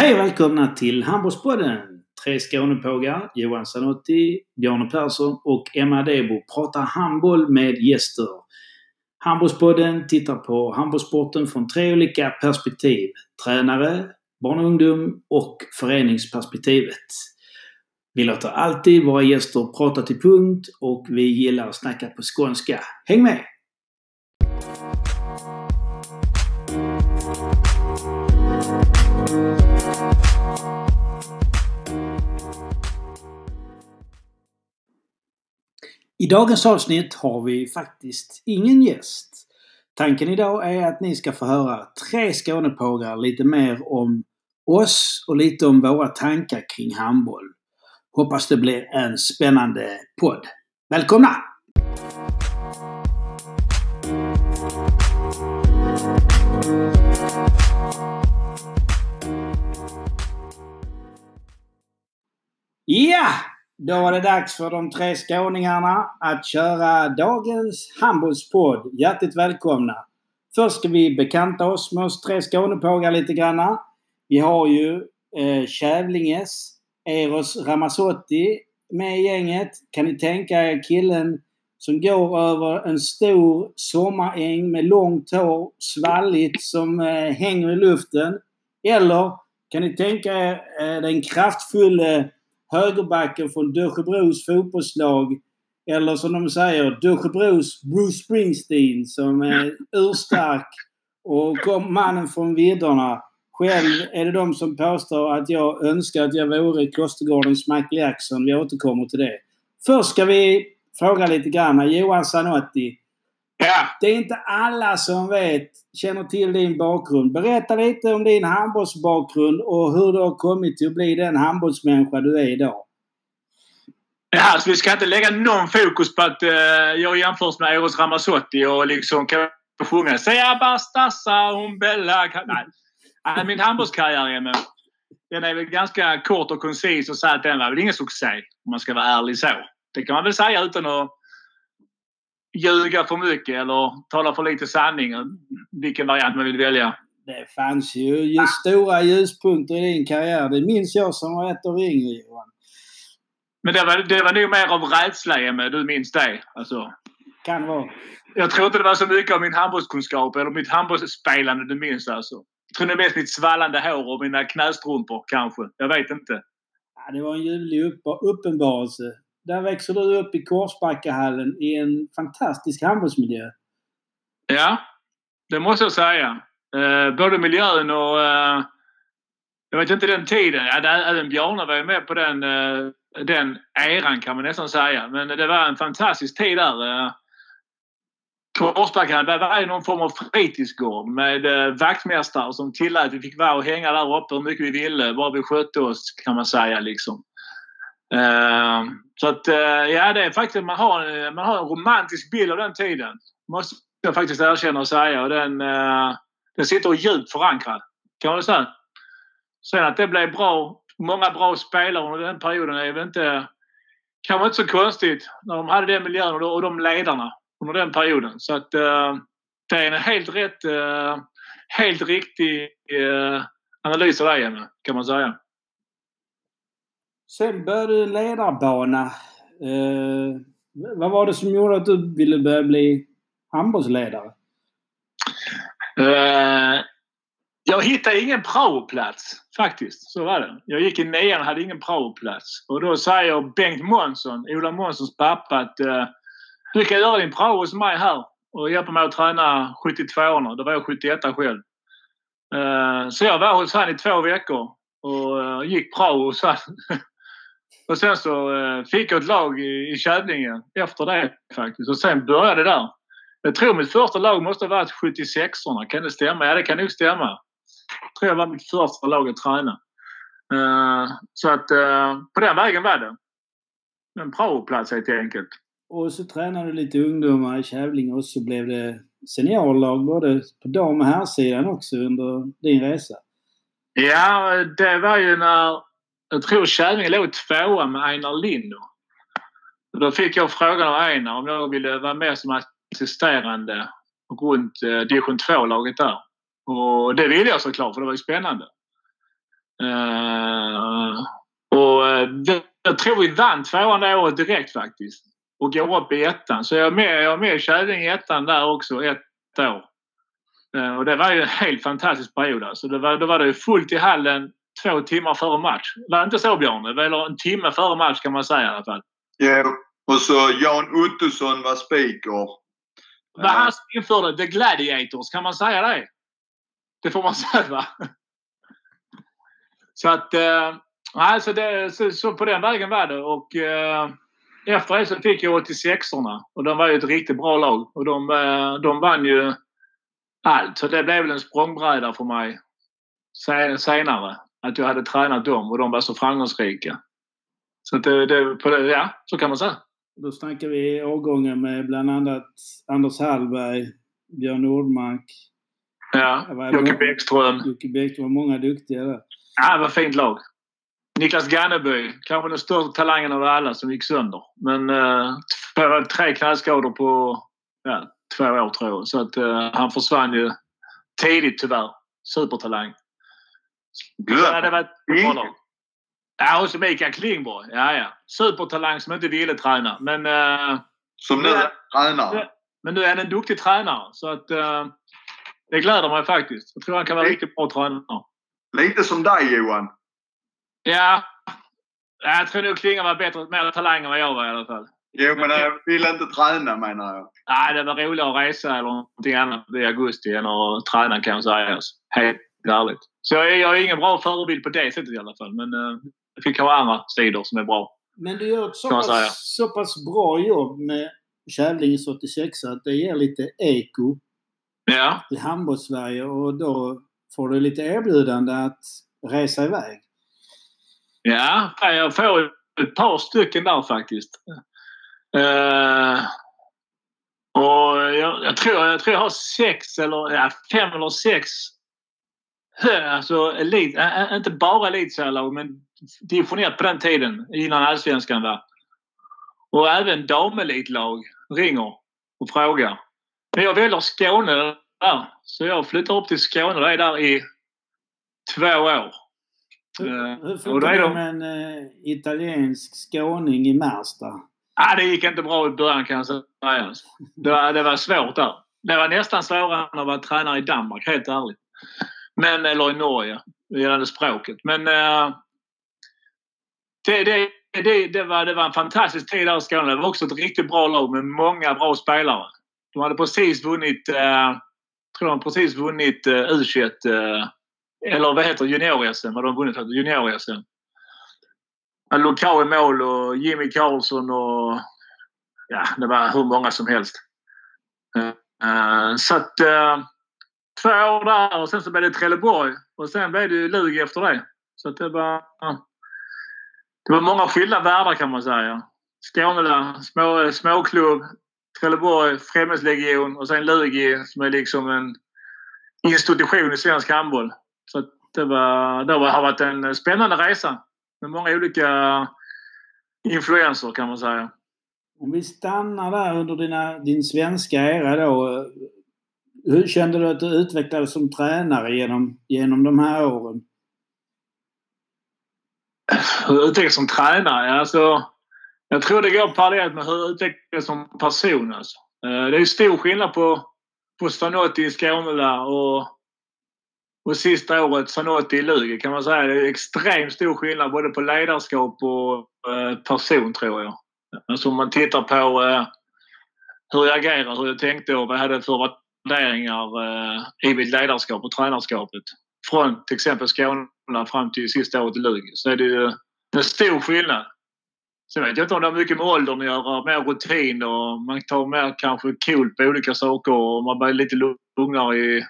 Hej och välkomna till Handbollspodden! Tre Skånepågar, Johan Zanotti, Bjarne Persson och Emma Debo pratar handboll med gäster. Handbollspodden tittar på handbollssporten från tre olika perspektiv. Tränare, barn och ungdom och föreningsperspektivet. Vi låter alltid våra gäster prata till punkt och vi gillar att snacka på skånska. Häng med! I dagens avsnitt har vi faktiskt ingen gäst. Tanken idag är att ni ska få höra tre Skånepågar lite mer om oss och lite om våra tankar kring handboll. Hoppas det blir en spännande podd. Välkomna! Ja! Då var det dags för de tre skåningarna att köra dagens handbollspodd. Hjärtligt välkomna! Först ska vi bekanta oss med oss tre Skånepågar lite granna. Vi har ju eh, Kävlinges Eros Ramazzotti med i gänget. Kan ni tänka er killen som går över en stor sommaräng med långt hår, svalligt, som eh, hänger i luften? Eller kan ni tänka er eh, den kraftfulla högerbacken från Dösjebros fotbollslag. Eller som de säger, Dösjebros Bruce Springsteen som är urstark och kom mannen från vidderna. Själv är det de som påstår att jag önskar att jag vore Klostergårdens Michael Jackson. Vi återkommer till det. Först ska vi fråga lite grann. Johan Zanotti. Ja. Det är inte alla som vet, känner till din bakgrund. Berätta lite om din handbollsbakgrund och hur du har kommit till att bli den handbollsmänniska du är idag. Ja, alltså vi ska inte lägga någon fokus på att uh, jag jämförs med Eros Ramazzotti och liksom kan sjunga Säga bastassa om Bella. Nej. Min handbollskarriär men den är väl ganska kort och koncis och säga att den var väl ingen succé om man ska vara ärlig så. Det kan man väl säga utan att ljuga för mycket eller tala för lite sanning. Vilken variant man vill välja. Det fanns ju just stora ljuspunkter i din karriär. Det minns jag som var ett år yngre Johan. Men det var, det var nog mer av rädsla Emme, du minns det? Alltså. Kan vara. Jag tror inte det var så mycket av min handbollskunskap eller mitt handbollsspelande du minns alltså. Jag tror det är mest mitt svallande hår och mina knästrumpor kanske. Jag vet inte. Ja, det var en ljuvlig upp uppenbarelse. Där växer du upp i Korsbackahallen i en fantastisk handbollsmiljö. Ja, det måste jag säga. Eh, både miljön och... Eh, jag vet inte den tiden. Ja, även Bjarne var ju med på den, eh, den eran kan man nästan säga. Men det var en fantastisk tid där. Eh, Korsbackahallen, det var någon form av fritidsgård med eh, vaktmästare som tillät att vi fick vara och hänga där uppe hur mycket vi ville. Bara vi skötte oss kan man säga liksom. Uh, så att uh, ja, det är faktiskt man har, man har en romantisk bild av den tiden. Måste jag faktiskt erkänna och säga. Och den, uh, den sitter djupt förankrad. Kan man säga. Sen att det blev bra, många bra spelare under den perioden är väl inte kanske inte så konstigt när de hade den miljön och, och de ledarna under den perioden. Så att eh, det är en helt rätt, helt riktig analys av dig kan man säga. Sen började du ledarbana. Eh, vad var det som gjorde att du ville börja bli handbollsledare? Eh, jag hittade ingen praoplats faktiskt. Så var det. Jag gick i nian och hade ingen praoplats. Och då säger Bengt Månsson, Ola Månssons pappa, att eh, du kan göra din prao hos mig här och hjälpa mig att träna 72orna. Då var jag 71 själv. Eh, så jag var hos honom i två veckor och eh, gick prao hos honom. Och sen så eh, fick jag ett lag i, Kävlinge efter det faktiskt. Och sen började det där. Jag tror mitt första lag måste ha varit 76orna. Kan det stämma? Ja, det kan nog stämma. Jag tror jag var mitt första lag att träna. Uh, så att uh, på den vägen var det. En praoplats helt enkelt. Och så tränade du lite ungdomar i Kävlinge och så blev det seniorlag både på dam och herrsidan också under din resa. Ja, det var ju när jag tror Kävlinge låg tvåa med Einar Lindo. Då fick jag frågan av Einar om jag ville vara med som assisterande runt eh, division 2-laget där. Och det ville jag såklart för det var ju spännande. Uh, och det, jag tror vi vann tvåan det året direkt faktiskt. Och går upp i ettan. Så jag är med, jag är med i Kävlinge i ettan där också ett år. Uh, och det var ju en helt fantastisk period alltså. Det var, då var det fullt i hallen två timmar före match. Var det inte så Björn? Eller en timme före match kan man säga i alla fall. Ja, och så Jan Ottosson var speaker. Vad han införde The Gladiators, kan man säga det? Det får man säga va? Så att, eh, alltså det, så, så, på den vägen var det och eh, efter det så fick jag 86orna och de var ju ett riktigt bra lag och de, eh, de vann ju allt. Så det blev väl en språngbräda för mig senare. Att jag hade tränat dem och de var så framgångsrika. Så det, det, det, ja, så kan man säga. Då snackar vi årgången med bland annat Anders Hallberg, Björn Nordmark. Ja, Jocke Bäckström. Jocke Bäckström. var många duktiga där. Ja, det var fint lag. Niklas Ganneby, kanske den största talangen av alla som gick sönder. Men uh, tre knäskador på ja, två år tror jag. Så att uh, han försvann ju tidigt tyvärr. Supertalang. Ja, det. Ja, och så Mikael Klingborg. Ja, ja. Supertalang som inte ville träna. Men... Uh, som nu är tränare. Men nu är han en duktig tränare. Så att... Uh, det gläder mig faktiskt. Jag tror han kan vara riktigt bra tränare. Lite som dig Johan. Ja. Jag tror nog Klinga var bättre, mer talang än vad jag var i alla fall. Jo, men jag vill inte träna menar jag. Nej, det var roligare att resa eller någonting annat i augusti än att träna kan jag säga. Helt ärligt. Så jag är, jag är ingen bra förebild på det sättet i alla fall. Men uh, det finns kanske andra sidor som är bra. Men du gör ett så pass, så pass bra jobb med Kävlinges 86 att det ger lite eko ja. i handbolls-Sverige och då får du lite erbjudande att resa iväg. Ja, jag får ett par stycken där faktiskt. Uh, och jag, jag, tror, jag tror jag har sex eller ja, fem eller sex alltså elit, inte bara elitserielag men divisionerat på den tiden innan allsvenskan var. Och även damelitlag ringer och frågar. Men jag väljer Skåne där. Så jag flyttar upp till Skåne och är där i två år. Hur, hur funkar det med en uh, italiensk skåning i Märsta? Ah, det gick inte bra i början kan jag säga. Det var, det var svårt där. Det var nästan svårare än att vara tränare i Danmark, helt ärligt. Men, eller i Norge, gällande språket. Men eh, det, det, det, det, var, det var en fantastisk tid där i Skåne. Det var också ett riktigt bra lag med många bra spelare. De hade precis vunnit, eh, tror de precis vunnit eh, U21 eh, eller vad heter junior-SM? Vad de vunnit? Junior-SM. Lokal i mål och Jimmy Karlsson och ja, det var hur många som helst. Eh, eh så att eh, två år där och sen så blev det Trelleborg och sen blev det ju Lug efter det. Så att det var det var många skilda världar kan man säga. Skåne där, små, småklubb, Trelleborg, Främlingslegion och sen Lugi som är liksom en institution i svensk handboll. Så det, var, det har varit en spännande resa med många olika influenser kan man säga. Om vi stannar där under dina, din svenska era då. Hur kände du att du utvecklades som tränare genom, genom de här åren? Hur jag utvecklades som tränare? Alltså, jag tror det går parallellt med hur jag utvecklades som person. Alltså. Eh, det är stor skillnad på, på Zanotti i Skåne och och sista året Zanotti i Lugi kan man säga det är extremt stor skillnad både på ledarskap och eh, person tror jag. Alltså om man tittar på eh, hur jag agerar, hur jag tänkte och vad jag hade för värderingar eh, i mitt ledarskap och tränarskapet. Från till exempel Skåne fram till sista året i Lugi så är det ju en stor skillnad. Sen vet jag inte om det har mycket med åldern att göra, mer rutin och man tar mer kanske cool på olika saker och man blir lite lugnare i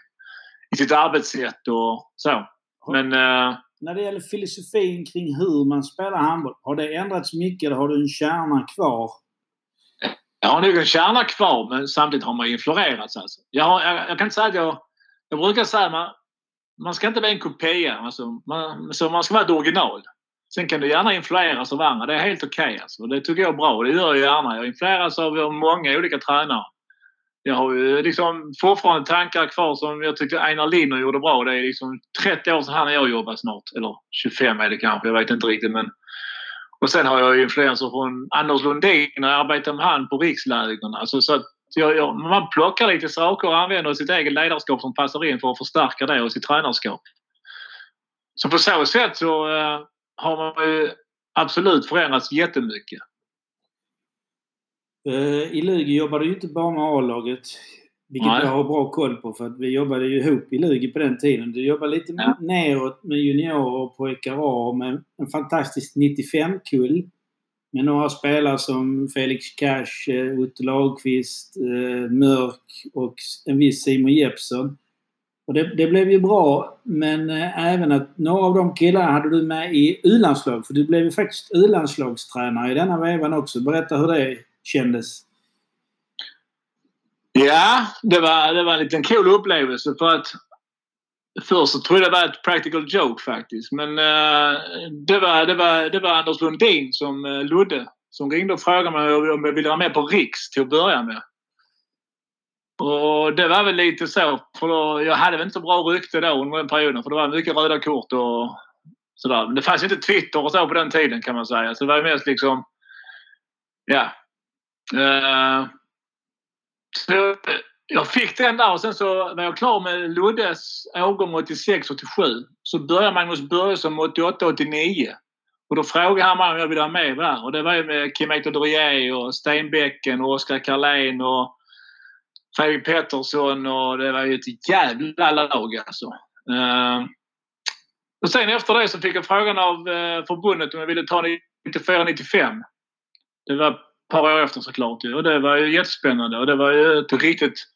i sitt arbetssätt och så. Men... Uh, när det gäller filosofin kring hur man spelar handboll, har det ändrats mycket eller har du en kärna kvar? Jag har nog en kärna kvar men samtidigt har man influerats alltså. Jag, har, jag, jag kan inte säga att jag... Jag brukar säga att man, man ska inte vara en kopia. Alltså, man, så man ska vara ett original. Sen kan du gärna influeras av andra. Det är helt okej okay, alltså. Det tycker jag är bra det gör jag gärna. Jag influeras av många olika tränare. jag har ju liksom fortfarande tankar kvar som jag tyckte Einar Linner gjorde bra. Det är liksom 30 år sedan han och jag jobbade snart. Eller 25 är det kanske, jag vet inte riktigt. Men... Och sen har jag influenser från Anders Lundin när jag arbetade med han på rikslägren. Alltså, så att jag, jag, man plockar lite saker och använder sitt eget ledarskap som passar in för att förstärka det och sitt tränarskap. Så på så sätt så uh, har man ju absolut förändrats jättemycket. Eh, I Lugi jobbade du inte bara med A-laget. Vilket Nej. jag har bra koll på för att vi jobbade ju ihop i Lugi på den tiden. Du jobbade lite ja. neråt med juniorer och pojkar A med en fantastisk 95-kull. Med några spelare som Felix Cash, eh, Otto Lagerqvist, eh, Mörk och en viss Simon Jeppsson. Och det, det, blev ju bra men eh, även att några av de killarna hade du med i U-landslag. För du blev ju faktiskt U-landslagstränare i denna vevan också. Berätta hur det kändes. Ja, det var, det var en liten cool upplevelse för att Först så trodde jag det var ett practical joke faktiskt. Men uh, det, var, det, var, det var Anders Lundin som uh, Ludde som ringde och frågade mig om jag ville vara med på Riks till att börja med. Och det var väl lite så. För då, jag hade väl inte så bra rykte då under den perioden för det var mycket röda kort och sådär. Men det fanns inte Twitter och så på den tiden kan man säga. Så det var mest liksom... Ja. Uh, så, jag fick den där och sen så var jag klar med Luddes årgång 86-87. Så började Magnus Börjesson 88-89. Och då frågade han mig om jag ville vara med där. Och det var ju med Kim Ektor och Stenbecken och Oskar Karlén och Fredrik Pettersson och det var ju ett jävla lag alltså. Uh, och sen efter det så fick jag frågan av uh, förbundet om jag ville ta 94-95. Det var par år efter såklart och det var ju jättespännande och det var ju ett riktigt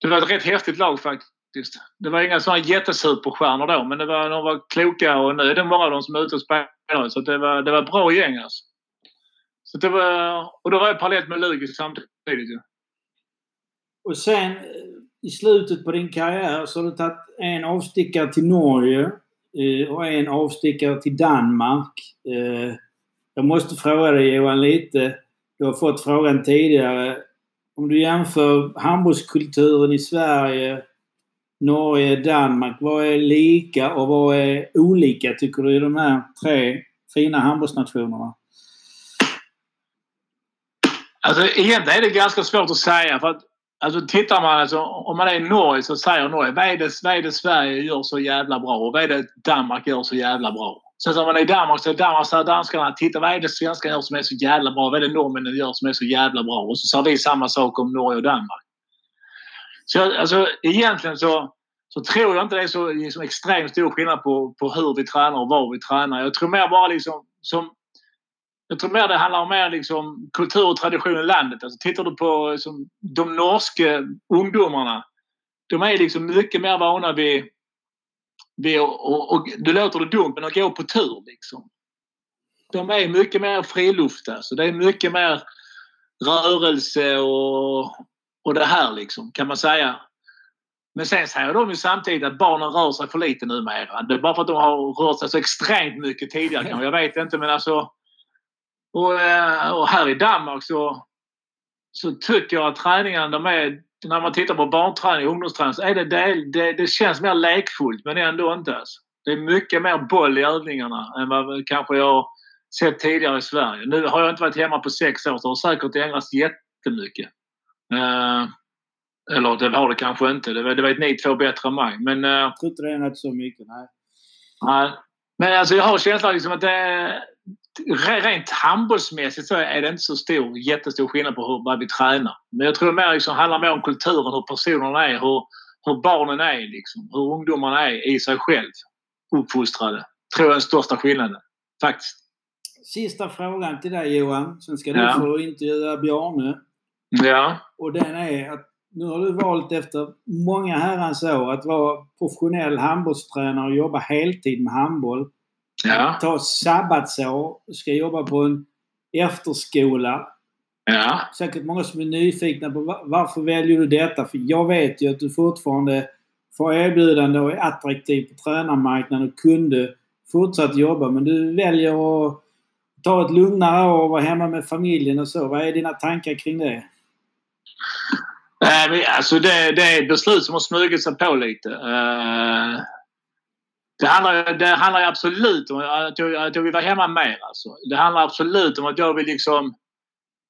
det var ett rätt häftigt lag faktiskt. Det var inga sådana jättesuperstjärnor då men det var, de var kloka och nu är det många av dem som är ute och spelar så det var, det var ett bra gäng alltså. Så det var, och då var jag parallellt med Lugi samtidigt. ju. Och sen i slutet på din karriär så har du tagit en avstickare till Norge eh, och en avstickare till Danmark. Eh, jag måste fråga dig Johan lite. Du har fått frågan tidigare. Om du jämför handbollskulturen i Sverige, Norge, Danmark. Vad är lika och vad är olika tycker du i de här tre fina handbollsnationerna? Alltså egentligen är det ganska svårt att säga för att Alltså tittar man alltså, om man är i Norge så säger Norge vad är, det, vad är det Sverige gör så jävla bra och vad är det Danmark gör så jävla bra. Sen när man är i Danmark så är Danmark så danskarna titta vad är det svenskarna gör som är så jävla bra? Vad är det norrmännen gör som är så jävla bra? Och så sa vi samma sak om Norge och Danmark. Så alltså egentligen så, så tror jag inte det är så liksom, extremt stor skillnad på, på hur vi tränar och var vi tränar. Jag tror mer bara liksom som jag tror mer det handlar om mer liksom kultur och tradition i landet. Alltså, tittar du på liksom, de norska ungdomarna. De är liksom mycket mer vana vid, vi, och, och, och det låter det dumt, men att gå på tur liksom. De är mycket mer friluft Så det är mycket mer rörelse och, och det här liksom, kan man säga. Men sen säger de ju samtidigt att barnen rör sig för lite numera. Det är bara för att de har rört sig så extremt mycket tidigare. Jag vet inte men alltså och, eh, och här i Danmark så, så tycker jag att träningarna de är, när man tittar på barnträning och ungdomsträning så är det, det, det, det känns mer lekfullt men ändå inte. Alltså. Det är mycket mer boll i övningarna än vad kanske jag sett tidigare i Sverige. Nu har jag inte varit hemma på sex år så det har säkert ändrats jättemycket. Uh, eller det har det kanske inte. Det, det vet ni två bättre än mig. Men, uh, jag tror inte det är så mycket, nej. Nej. Men alltså jag har känslan liksom att det, rent handbollsmässigt så är det inte så stor, jättestor skillnad på hur, vad vi tränar. Men jag tror det mer liksom handlar mer om kulturen, hur personerna är, hur, hur barnen är, liksom, hur ungdomarna är i sig själv. Uppfostrade. Tror jag är den största skillnaden. Faktiskt. Sista frågan till dig Johan. Sen ska du ja. få intervjua Bjarne. Ja. Och den är att nu har du valt efter många herrans år att vara professionell handbollstränare och jobba heltid med handboll. Ja. Ta sabbatsår, ska jobba på en efterskola. Ja. Säkert många som är nyfikna på varför väljer du detta? För jag vet ju att du fortfarande får erbjudande och är attraktiv på tränarmarknaden och kunde fortsatt jobba. Men du väljer att ta ett lugnare år och vara hemma med familjen och så. Vad är dina tankar kring det? Nej, alltså det, det är ett beslut som har smugit sig på lite. Uh, det handlar, det handlar absolut om att jag, att jag vill vara hemma mer. Alltså. Det handlar absolut om att jag vill liksom...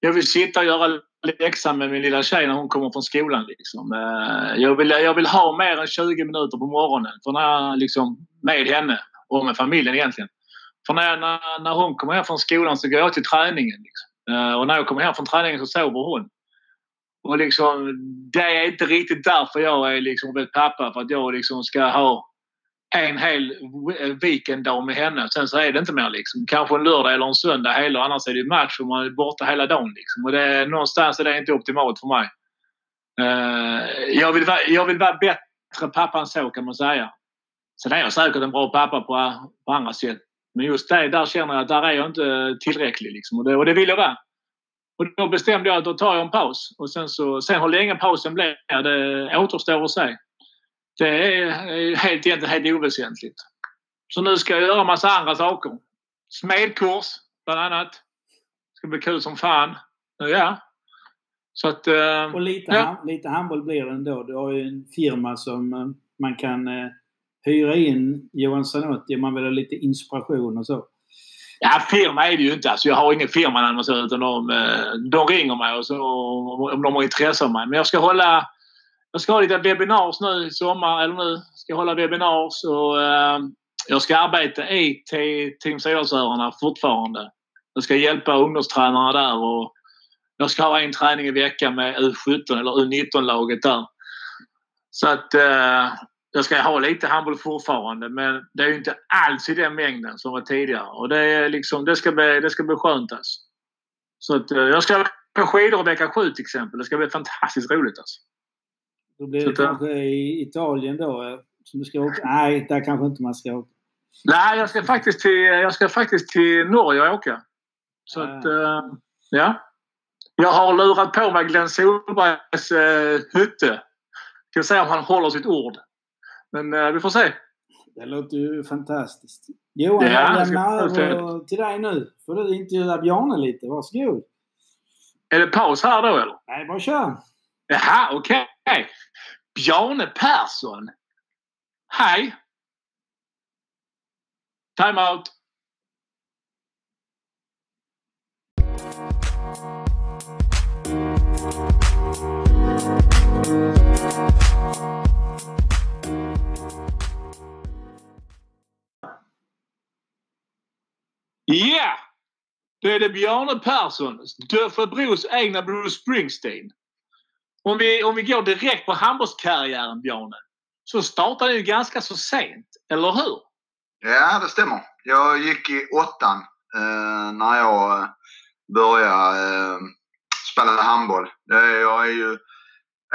Jag vill sitta och göra läxan med min lilla tjej när hon kommer från skolan. Liksom. Eh, jag, vill, jag vill ha mer än 20 minuter på morgonen för när jag, liksom, med henne och med familjen egentligen. För när, när, när hon kommer hem från skolan så går jag till träningen. Liksom. Eh, och när jag kommer hem från träningen så sover hon. Och liksom, det är inte riktigt därför jag är liksom pappa. För att jag liksom ska ha en hel eh, weekenddag med henne. Sen så är det inte mer liksom. Kanske en lördag eller en söndag hela. Annars är det match och man är borta hela dagen. Liksom. Och det är, någonstans är det inte optimalt för mig. Uh, jag, vill vara, jag vill vara bättre pappa än så kan man säga. Sen är jag säkert en bra pappa på, på andra sätt. Men just det, där känner jag att där är jag inte tillräcklig. Liksom. Och, det, och det vill jag vara. Och då bestämde jag att då tar jag en paus. Och sen, så, sen hur länge pausen blir, det återstår att se. Det är helt, egentligen helt oväsentligt. Så nu ska jag göra en massa andra saker. Smedkurs bland annat. Det ska bli kul som fan. Ja. Så att, och lite, ja. lite handboll blir det ändå. Du har ju en firma som eh, man kan eh, hyra in Johan Zanotti om man vill ha lite inspiration och så. Ja, firma är det ju inte. Alltså, jag har ingen firma utan de, eh, de ringer mig och så, om de har intresse av mig. Men jag ska hålla jag ska ha lite webinars nu i sommar, eller nu ska jag hålla webinars och eh, jag ska arbeta i Team Sydalsörarna fortfarande. Jag ska hjälpa ungdomstränarna där och jag ska ha en träning i veckan med U17 eller U19-laget där. Så att eh, jag ska ha lite handboll fortfarande men det är ju inte alls i den mängden som var tidigare. Och det, är liksom, det, ska, bli, det ska bli skönt alltså. Så att, eh, jag ska på skidor vecka 7 till exempel. Det ska bli fantastiskt roligt alltså. Då blir det kanske i Italien då eh, som du ska åka? Nej, där kanske inte man ska åka. Nej, jag ska faktiskt till, jag ska faktiskt till Norge och åka. Så ja. att, uh, ja. Jag har lurat på mig Glenn Solbergs uh, hytte. Ska se om han håller sitt ord. Men uh, vi får se. Det låter ju fantastiskt. Johan, ja, jag lämnar över till dig nu. Får du intervjua Bjarne lite. Varsågod. Är det paus här då eller? Nej, bara kör. Jaha, okej. Okay. Bjarne Persson. Hej! Time out. Ja! Yeah. Då är det Bjarne Persson, Döfabros egna Bruce Springsteen. Om vi, om vi går direkt på handbollskarriären, Bjarne, så startade du ganska så sent, eller hur? Ja, det stämmer. Jag gick i åttan eh, när jag eh, började eh, spela handboll. Jag är ju,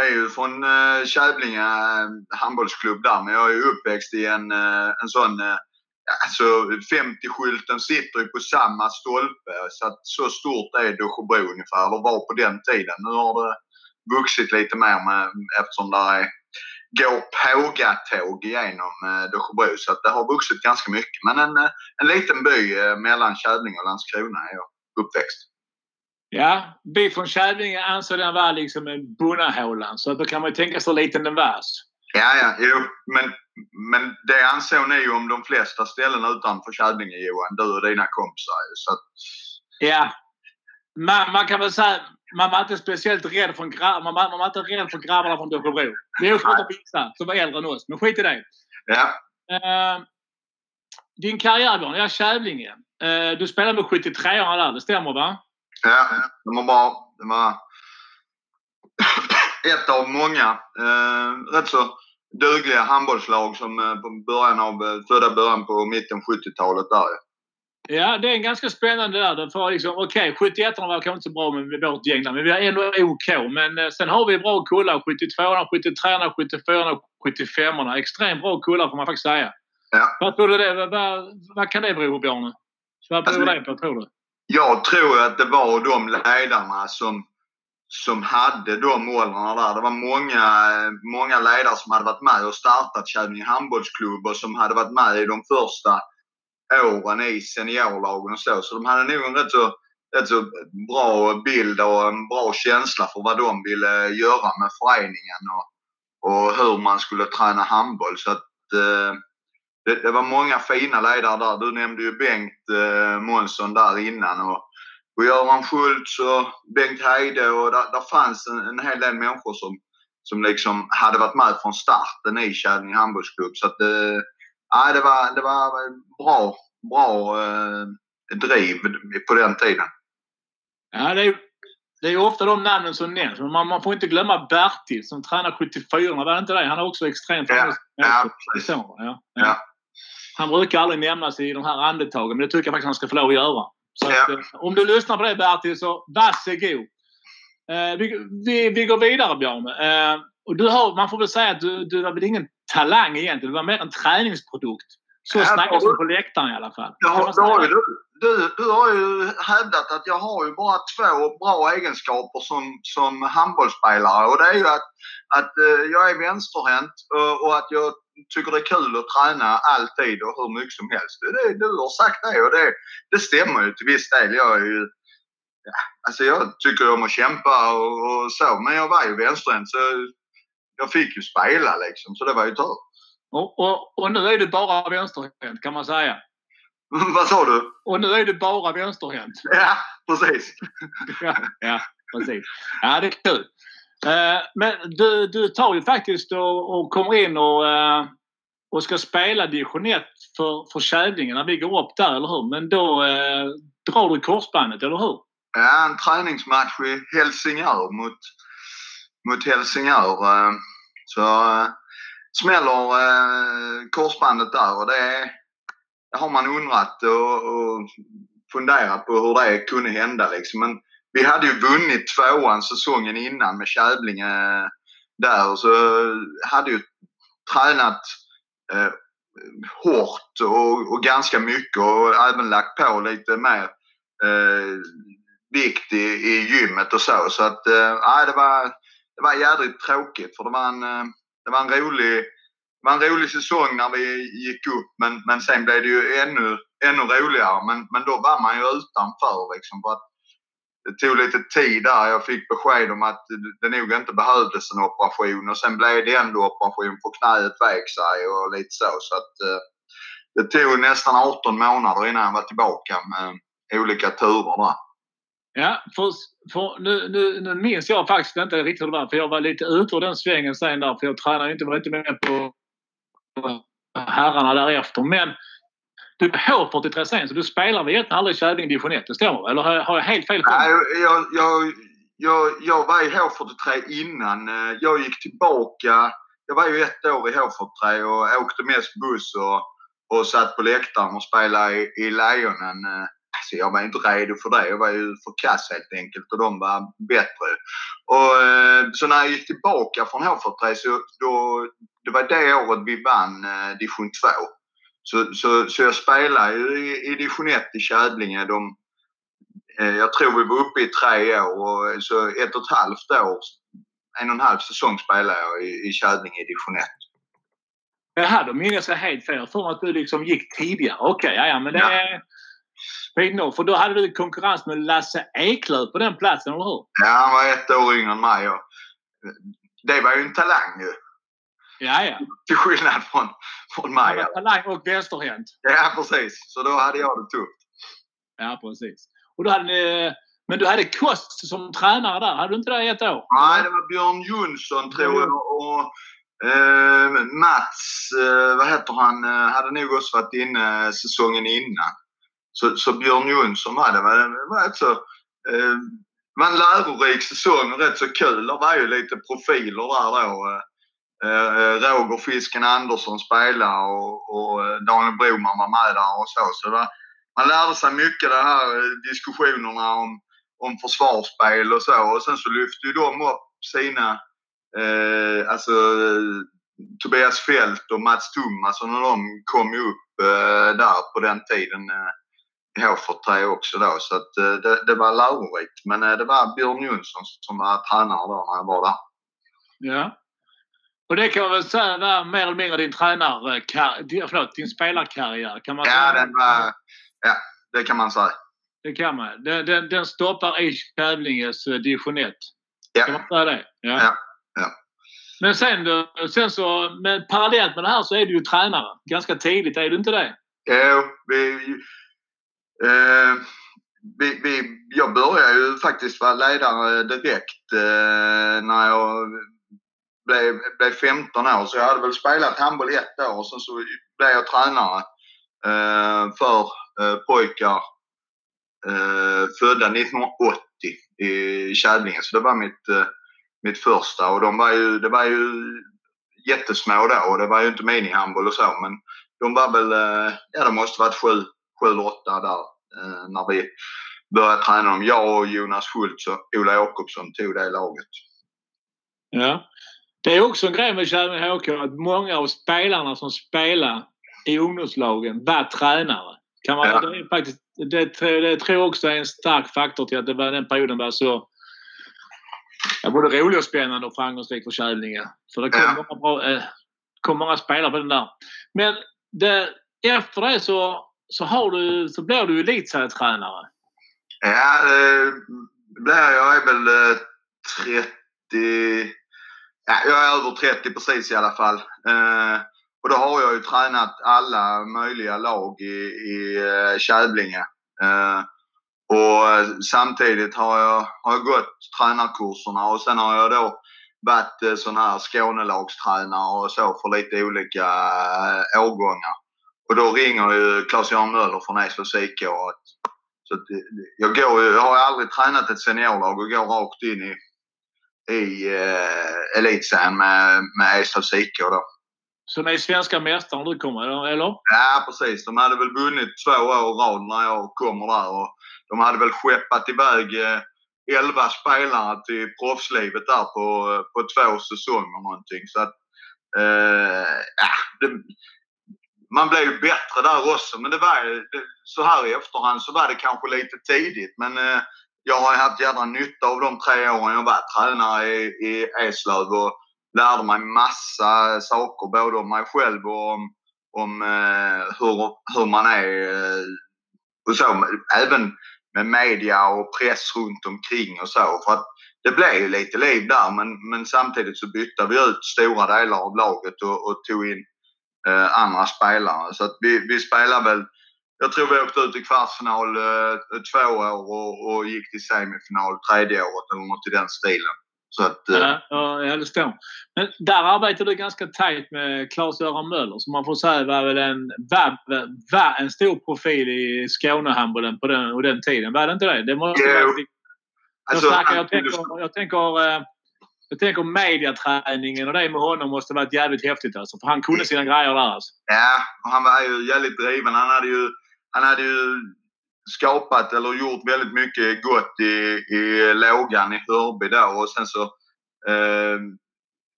är ju från eh, Kävlinge eh, handbollsklubb där, men jag är uppväxt i en, eh, en sån Alltså 50-skylten sitter ju på samma stolpe så att så stort är Dösjebro ungefär, eller var på den tiden. Nu har det vuxit lite mer med, eftersom det är, går pågatåg genom eh, Dösjebro. Så att det har vuxit ganska mycket. Men en, eh, en liten by eh, mellan Kävlinge och Landskrona är jag uppväxt. Ja, vi från Kävlinge ansåg den var liksom en Bonnahålan. Så då kan man ju tänka sig hur liten den var. Ja, ja, jo, men, men det ansåg ni ju om de flesta ställen utanför Kävlinge Johan, du och dina kompisar. Så att... Ja, man, man kan väl säga man var inte speciellt rädd för, gra- man man var inte rädd för grabbarna från Dösjebro. Det är svårt vissa som var äldre än oss, men skit i det. Ja. Uh, din karriär, Björn, ja, Kävlinge. Uh, du spelade med 73orna där, det stämmer va? Ja, de var bra. Det var ett av många uh, rätt så dugliga handbollslag som uh, på början av, födda början på mitten 70-talet där. Ja, det är ganska spännande där. För liksom, okej, okay, 71 var kanske inte så bra med vårt gäng där, men vi har ändå OK. Men eh, sen har vi bra kullar. 72 73 74 75 Extremt bra kullar får man faktiskt säga. Ja. Vad tror du det? Vad, vad, vad kan det bero på, Bjarne? Vad beror alltså, det på, tror du? Jag tror att det var de ledarna som, som hade de åldrarna där. Det var många, många ledare som hade varit med och startat Kävlinge handbollsklubb och som hade varit med i de första åren i seniorlagen och så. Så de hade nog en rätt så rätt så bra bild och en bra känsla för vad de ville göra med föreningen och, och hur man skulle träna handboll. Så att, eh, det, det, var många fina ledare där. Du nämnde ju Bengt eh, Månsson där innan. Och, och Göran Schultz och Bengt Heide och där, där fanns en, en hel del människor som, som liksom hade varit med från starten i Kävlinge handbollsklubb. Så att, eh, det, var, det var bra, bra eh, driv på den tiden. Ja, det är, det är ofta de namnen som nämns. Man, man får inte glömma Bertil som tränar 74. Var det inte det? Han är också extremt ja, ja, precis. Ja, ja. ja. Han brukar aldrig nämnas i de här andetagen, men det tycker jag faktiskt han ska få lov att göra. Så ja. att, eh, om du lyssnar på det Bertil, så varsågod. Eh, vi, vi, vi går vidare Björn. Eh, och du har, man får väl säga att du, du var väl ingen talang egentligen. Du var mer en träningsprodukt. Så snackas det på läktaren i alla fall. Ja, det du, du, du har ju hävdat att jag har ju bara två bra egenskaper som, som handbollsspelare och det är ju att, att uh, jag är vänsterhänt och, och, att jag tycker det är kul att träna alltid och hur mycket som helst. Det, du har sagt det och det, det stämmer ju till viss del. Jag är ju ja, alltså jag tycker om att kämpa och, och så men jag var ju vänsterhänt så jag fick ju spela liksom så det var ju tur. Och, och, och nu är du bara vänsterhänt kan man säga. Vad sa du? Och nu är du bara vänsterhänt. Ja, precis. ja, ja, precis. Ja, det är kul. Uh, men du, du tar ju faktiskt och, och kommer in och, uh, och ska spela division 1 för, för Kävlinge när vi går upp där, eller hur? Men då uh, drar du korsbandet, eller hur? Ja, en träningsmatch i Helsingör mot, mot Helsingör. Eh, så eh, smäller eh, korsbandet där och det det har man undrat och, och funderat på hur det kunde hända liksom. Men vi hade ju vunnit tvåan säsongen innan med Kävlinge där och så hade ju tränat eh, hårt och, och, ganska mycket och även lagt på lite mer eh, vikt i, i gymmet och så. Så att eh, det, var, det var jädrigt tråkigt för det var en, eh, det var en rolig det var en rolig säsong när vi gick upp men, men sen blev det ju ännu, ännu roligare. Men, men då var man ju utanför liksom. För att det tog lite tid där. Jag fick besked om att det nog inte behövdes en operation och sen blev det ändå operation för knäet vek sig och lite så. så att, eh, det tog nästan 18 månader innan jag var tillbaka med eh, olika turer där. Ja, för, för nu, nu, nu minns jag faktiskt inte riktigt hur det var för jag var lite ute ur den svängen sen där för jag tränade inte, var inte med på herrarna därefter. Men du är H43 sen så du spelar väl egentligen aldrig Kävlinge division 1? Det stämmer Eller har jag helt fel? Nej, jag, jag, jag, jag var i H43 innan. Jag gick tillbaka. Jag var ju ett år i H43 och åkte mest buss och, och satt på läktaren och spelade i, i Lejonen. Alltså jag var inte redo för det. Jag var ju för kass helt enkelt och de var bättre. Och, så när jag gick tillbaka från H43 så då, det var det året vi vann eh, division 2. Så, så, så jag spelade ju i, i division 1 i Kävlinge. De, eh, jag tror vi var uppe i tre år och så ett och ett halvt år, en och en halv säsong spelade jag i, i Kävlinge i division 1. Jaha, då minns jag helt fel. Jag tror att du liksom gick tidigare. Okej, okay, ja, men det ja. Fint För då hade du konkurrens med Lasse Eklöf på den platsen, eller hur? Ja, han var ett år yngre än mig. Och det var ju en talang ju. Ja, ja. Till skillnad från, från mig. Han var talang och vänsterhänt. Ja, precis. Så då hade jag det tufft. Ja, precis. Och då hade ni, men du hade Kost som tränare där. Hade du inte det i ett år? Nej, det var Björn Jonsson tror jag. Och, eh, Mats, eh, vad heter han, eh, hade nog också varit inne säsongen innan. Så, så Björn Jonsson var det. Det var, så, eh, men en lärorik säsong och rätt så kul. Det var ju lite profiler där då. Eh, eh Roger Fisken Andersson spelade och, och eh, Daniel Broman var med där och så. så var, man lärde sig mycket de här eh, diskussionerna om, om försvarsspel och så. Och sen så lyfte ju de upp sina, eh, alltså Tobias Fält och Mats Thomas och när de kom upp eh, där på den tiden. Eh, H43 också då. Så att, eh, det, det var lärorikt. Men eh, det var Björn Jonsson som var tränare då när jag var där. Ja. Och det kan man väl säga var mer eller mindre din tränar... Förlåt, din spelarkarriär? Kan man ja, säga? Den var, ja, det kan man säga. det kan man. Den, den, den stoppar i Kävlinges eh, division 1. Ja. Kan man säga det? Ja, ja. Men sen, sen så, men parallellt med det här så är du ju tränare. Ganska tidigt, är du inte det? Jo, vi, eh, vi, vi, jag började ju faktiskt vara ledare direkt eh, när jag blev, blev 15 år. Så jag hade väl spelat handboll ett år och sen så blev jag tränare eh, för eh, pojkar eh, födda 1980 i Kävlinge. Så det var mitt, eh, mitt första och de var ju, det var ju jättesmå då och det var ju inte minihandboll och så men de var väl, eh, ja de måste varit sju, sju, åtta där eh, när vi började träna dem. Jag och Jonas Schultz och Ola Jakobsson tog det laget. Ja. Det är också en grej med Kävlinge HK att många av spelarna som spelar i ungdomslagen var tränare. Kan man, Ja. det, är faktiskt, det, det tror jag också är en stark faktor till att det var, den perioden var så ja, både rolig och spännande och framgångsrik för Kävlinge. För det kom, Ja. många, bra, eh, kom många spelare på den där. Men det, efter det så, så, har du, så blir du elitserietränare. Ja, det blir jag. är väl eh, 30... Ja, jag är över 30 precis i alla fall. Eh, och då har jag ju tränat alla möjliga lag i, i eh, Kävlinge. Eh, och samtidigt har jag, har jag gått tränarkurserna och sen har jag då varit eh, sån här Skånelagstränare och så för lite olika årgångar. Och då ringer ju Claes-Göran Möller från Eslövs IK så att jag, går, jag har aldrig tränat ett seniorlag och går rakt in i, i eh, elitserien med, med Eslövs IK då. Så ni är svenska mästare när du kommer, eller? Ja precis, de hade väl vunnit två år i rad när jag kommer där och de hade väl skeppat iväg eh, 11 spelare till proffslivet där på, på två säsonger någonting. Så att, eh, ja, det, man blev ju bättre där också men det var ju, så här i efterhand så var det kanske lite tidigt men eh, jag har ju haft jädra nytta av de tre åren jag var tränare i, i Eslöv och lärde mig massa saker både om mig själv och om, om eh, hur, hur man är eh, och så. Även med media och press runt omkring och så. För att det blev ju lite liv där men, men samtidigt så bytte vi ut stora delar av laget och, och tog in eh, andra spelare. Så att vi, vi spelar väl jag tror vi åkte ut i kvartsfinal eh, två år och, och gick till semifinal tredje året eller något i den stilen. Så att, eh, Ja, ja, det stämmer. Men där arbetar du ganska tajt med Claes-Göran Möller som man får säga var väl en, var, var en stor profil i Skånehandbollen på den, och den tiden. Var det inte det? det måste Jo. vara, jag, alltså, snackar, jag, tänker, jag, tänker, eh, jag tänker mediaträningen och det med honom måste varit jävligt häftigt alltså. För han kunde sina grejer där alltså. Ja, och han var ju jävligt driven. Han hade ju, han hade ju skapat eller gjort väldigt mycket gott i, i lågan i Hörby då och sen så eh,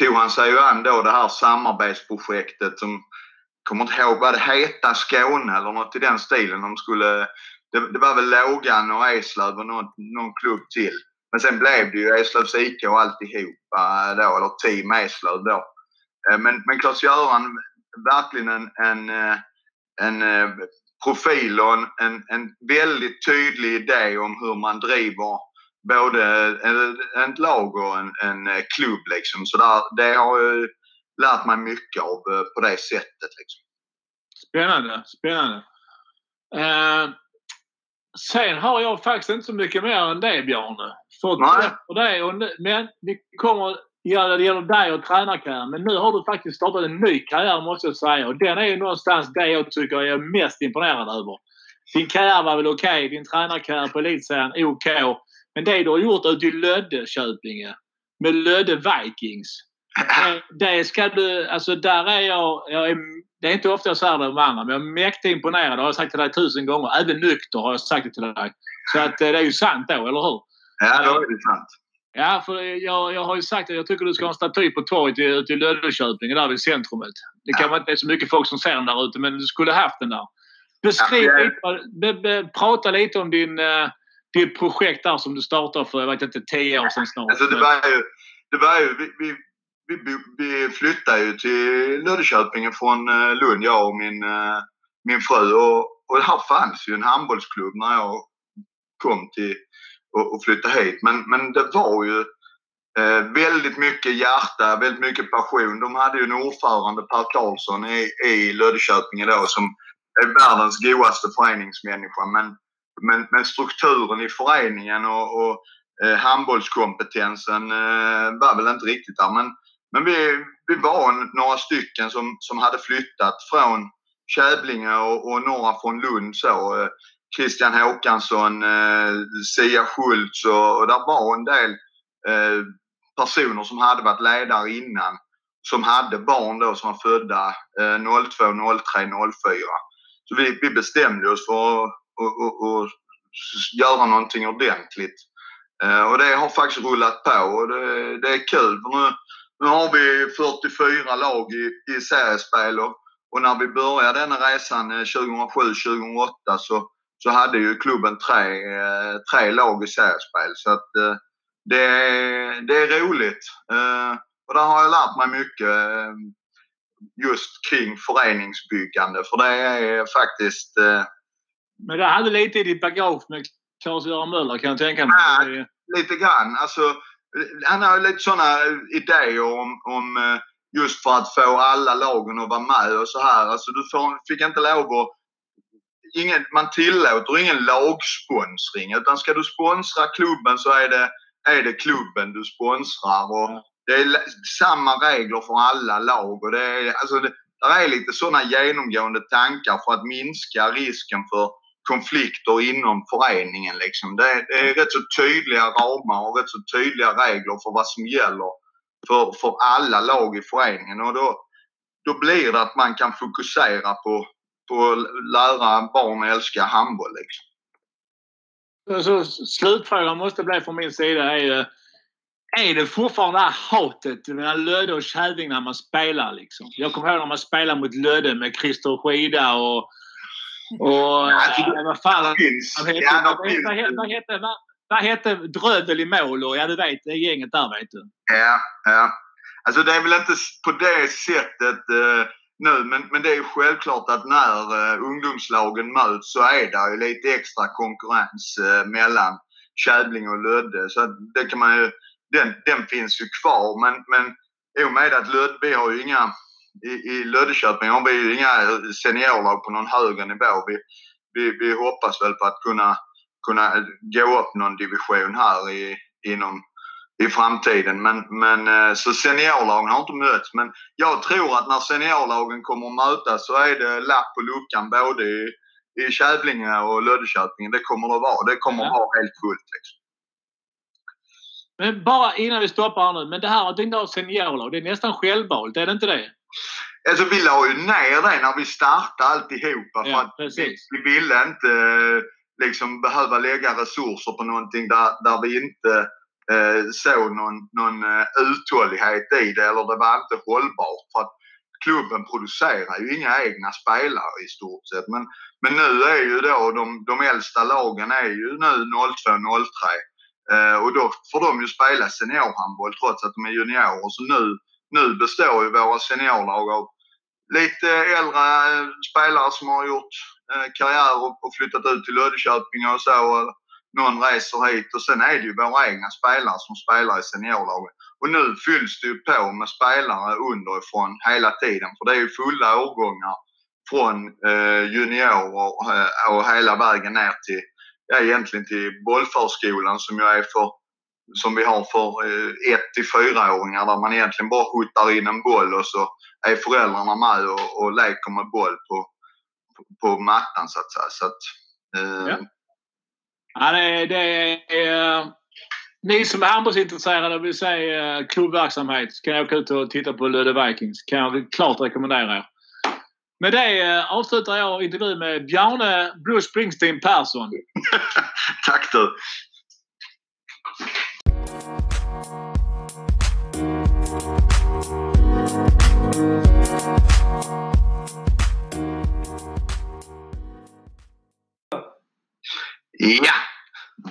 tog han sig ju an då det här samarbetsprojektet som kommer inte ihåg vad det heta Skåne eller något i den stilen. De skulle, det, det var väl Lågan och Eslöv och någon, någon klubb till. Men sen blev det ju Eslövs IK och alltihopa då, eller Team Eslöv då. Eh, men, men Klas-Göran, verkligen en, en, eh, en eh, profil och en, en, en väldigt tydlig idé om hur man driver både ett, lag och en, en klubb. Liksom. Så där, det har jag lärt mig mycket av på det sättet. Liksom. Spännande, spännande. Uh sen har jag faktiskt inte så mycket mer än det Bjarne. Fått Nej. det och nu, men vi kommer göra det gäller dig och tränarkarriären. Men nu har du faktiskt startat en ny karriär måste jag säga. Och den är ju någonstans det jag tycker jag är mest imponerad över. Din karriär var väl okej. Din tränarkarriär på elitserien OK. Men det du har gjort ute i Löddeköpinge med Lödde Vikings. Det ska du, alltså där är jag, jag är, det är inte ofta jag säger det om andra, men jag är mäktigt imponerad. Det har jag sagt till dig tusen gånger. Även nykter har jag sagt det till dig. Så att eh, det är ju sant då, eller hur? Ja, då är det sant. Ja, för jag, jag har ju sagt att jag tycker du ska ha en staty på torget ute i Löddeköpinge, där vid centrumet. Det kan Ja. vara inte så mycket folk som ser den där ute, men du skulle haft den där. Beskriv Ja, jag- lite, be, prata lite om din, eh, ditt projekt där som du startade för, jag vet inte, tio år sedan snart. Alltså, det var ju, det var ju vi, vi, vi, vi flyttade ju till Löddeköpinge från eh, Lund, jag och min, eh, min fru. Och, och här fanns ju en handbollsklubb när jag kom till och, och flyttade hit. Men, men det var ju eh, väldigt mycket hjärta, väldigt mycket passion. De hade ju en ordförande, Per Karlsson, i, i Löddeköping idag som är världens godaste föreningsmänniska. Men, men, men strukturen i föreningen och, och eh, handbollskompetensen eh, var väl inte riktigt där. Men, men vi, vi var några stycken som, som hade flyttat från Kävlinge och, och några från Lund. Så, eh, Christian Håkansson, eh, Sia Schultz och, och där var en del eh, personer som hade varit ledare innan. Som hade barn då som var födda eh, 02, 03, 04. Så vi, vi bestämde oss för att och, och, och göra någonting ordentligt. Eh, och det har faktiskt rullat på och det, det är kul. För nu, nu har vi 44 lag i, i seriespel och, och när vi började denna resan 2007-2008 eh, så, så hade ju klubben tre, eh, tre lag i seriespel. Så att, eh, det, det är roligt. Och där har jag lärt mig mycket just kring föreningsbyggande. För det är faktiskt... Men det hade lite i ditt bagage med Claes-Göran Möller kan jag tänka mig. Ja, lite grann. Alltså, han har lite sådana idéer om, om just för att få alla lagen att vara med och så här. Alltså du får, fick inte lov att... Ingen, man tillåter ingen lagsponsring utan ska du sponsra klubben så är det, är det klubben du sponsrar. Och det är samma regler för alla lag. Och det, är, alltså det, det är lite sådana genomgående tankar för att minska risken för konflikter inom föreningen. Liksom. Det, det är rätt så tydliga ramar och rätt så tydliga regler för vad som gäller för, för alla lag i föreningen. Och då, då blir det att man kan fokusera på, på att lära barn att älska handboll. Liksom. Så slutfrågan måste bli från min sida är ju är det fortfarande det här hatet mellan Lödde och Kävling när man spelar? Liksom? Jag kommer ihåg när man spelade mot Lödde med Christer Skida och och ja, vad fan... Vad hette, ja, vad, vad, hette, vad, vad hette Drödel i mål och ja du vet det gänget där vet du. Ja, ja. Alltså det är väl inte på det sättet uh, nu men, men det är självklart att när uh, ungdomslagen möts så är det ju lite extra konkurrens uh, mellan Kävling och Lödde. Så det kan man ju, den, den finns ju kvar men, men i och med att Lödde, vi har ju inga i, i Löddeköping har vi ju inga seniorlag på någon högre nivå. Vi, vi, vi hoppas väl på att kunna kunna gå upp någon division här i, inom, i framtiden. Men, men eh, så seniorlagen har inte mötts. Men jag tror att när seniorlagen kommer att mötas så är det lapp på luckan både i, i Kävlinge och Löddeköping. Det kommer det att vara. Det kommer att vara helt fullt. Liksom. Men bara innan vi stoppar här nu. Men det här att inte ha seniorlag, det är nästan självvalt, är det inte det? Alltså vi la ju ner det när vi startade alltihopa. För ja, vi, vi ville inte liksom behöva lägga resurser på någonting där, där vi inte eh, såg någon, någon eh, uthållighet i det eller det var inte hållbart. För att klubben producerar ju inga egna spelare i stort sett. Men, men nu är ju då de, de äldsta lagen är ju nu 02-03. Eh, och då får de ju spela seniorhandboll trots att de är juniorer. Så nu, nu består ju våra seniorlag av lite äldre eh, spelare som har gjort eh, karriär och flyttat ut till Löddeköping och så. Någon reser hit och sen är det ju våra egna spelare som spelar i seniorlaget. Och nu fylls det ju på med spelare underifrån hela tiden för det är ju fulla årgångar från eh, juniorer eh, och hela vägen ner till, ja egentligen till bollförskolan som jag är för som vi har för 1 till 4-åringar där man egentligen bara skjuter in en boll och så är föräldrarna med och, och leker med boll på, på mattan så att säga. Så att, eh. ja. ja. det, det är, ni som är handbollsintresserade och vill se eh, klubbverksamhet kan jag åka ut och titta på Lödde Vikings. kan jag klart rekommendera er. Med det eh, avslutar jag intervjun med Bjarne Bruce Springsteen Persson. Tack du! Ja,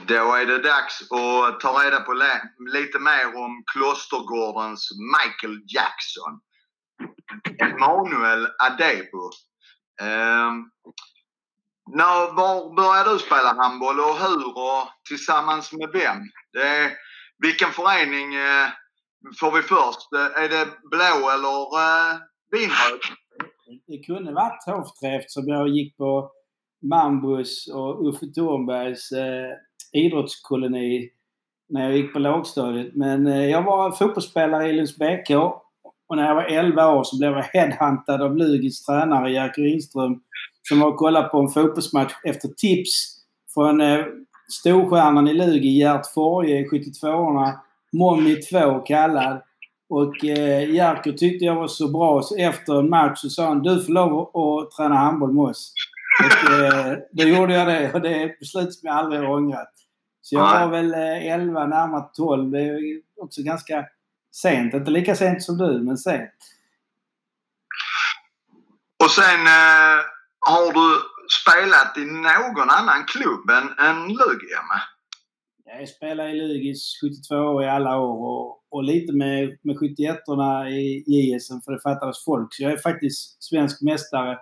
då är det dags att ta reda på lite mer om Klostergårdens Michael Jackson. Emanuel Adebo. Eh, när, var började du spela handboll och hur och tillsammans med vem? Det är, vilken förening eh, får vi först? Är det blå eller eh, vinröd? Det kunde varit Hovträff eftersom jag gick på Mambus och Uffe Thornbergs eh, idrottskoloni när jag gick på lågstadiet. Men eh, jag var fotbollsspelare i Lunds BK och när jag var 11 år så blev jag headhuntad av Lugis tränare Jerker Ringström som var och kollade på en fotbollsmatch efter tips från eh, storstjärnan i Lugi, Gert Forge, 72orna. Mommy 2 kallad. Och eh, Jerker tyckte jag var så bra så efter en match så sa han du får lov att träna handboll med oss. Och eh, då gjorde jag det och det är ett beslut som jag aldrig har ångrat. Så jag var väl eh, 11, närmare 12. Det är också ganska sent. Inte lika sent som du, men sent. Och sen eh, har du spelat i någon annan klubb än, än Lugi, Jag spelade i Lugis 72 år i alla år och, och lite med, med 71orna i JSM för det fattades folk. Så jag är faktiskt svensk mästare.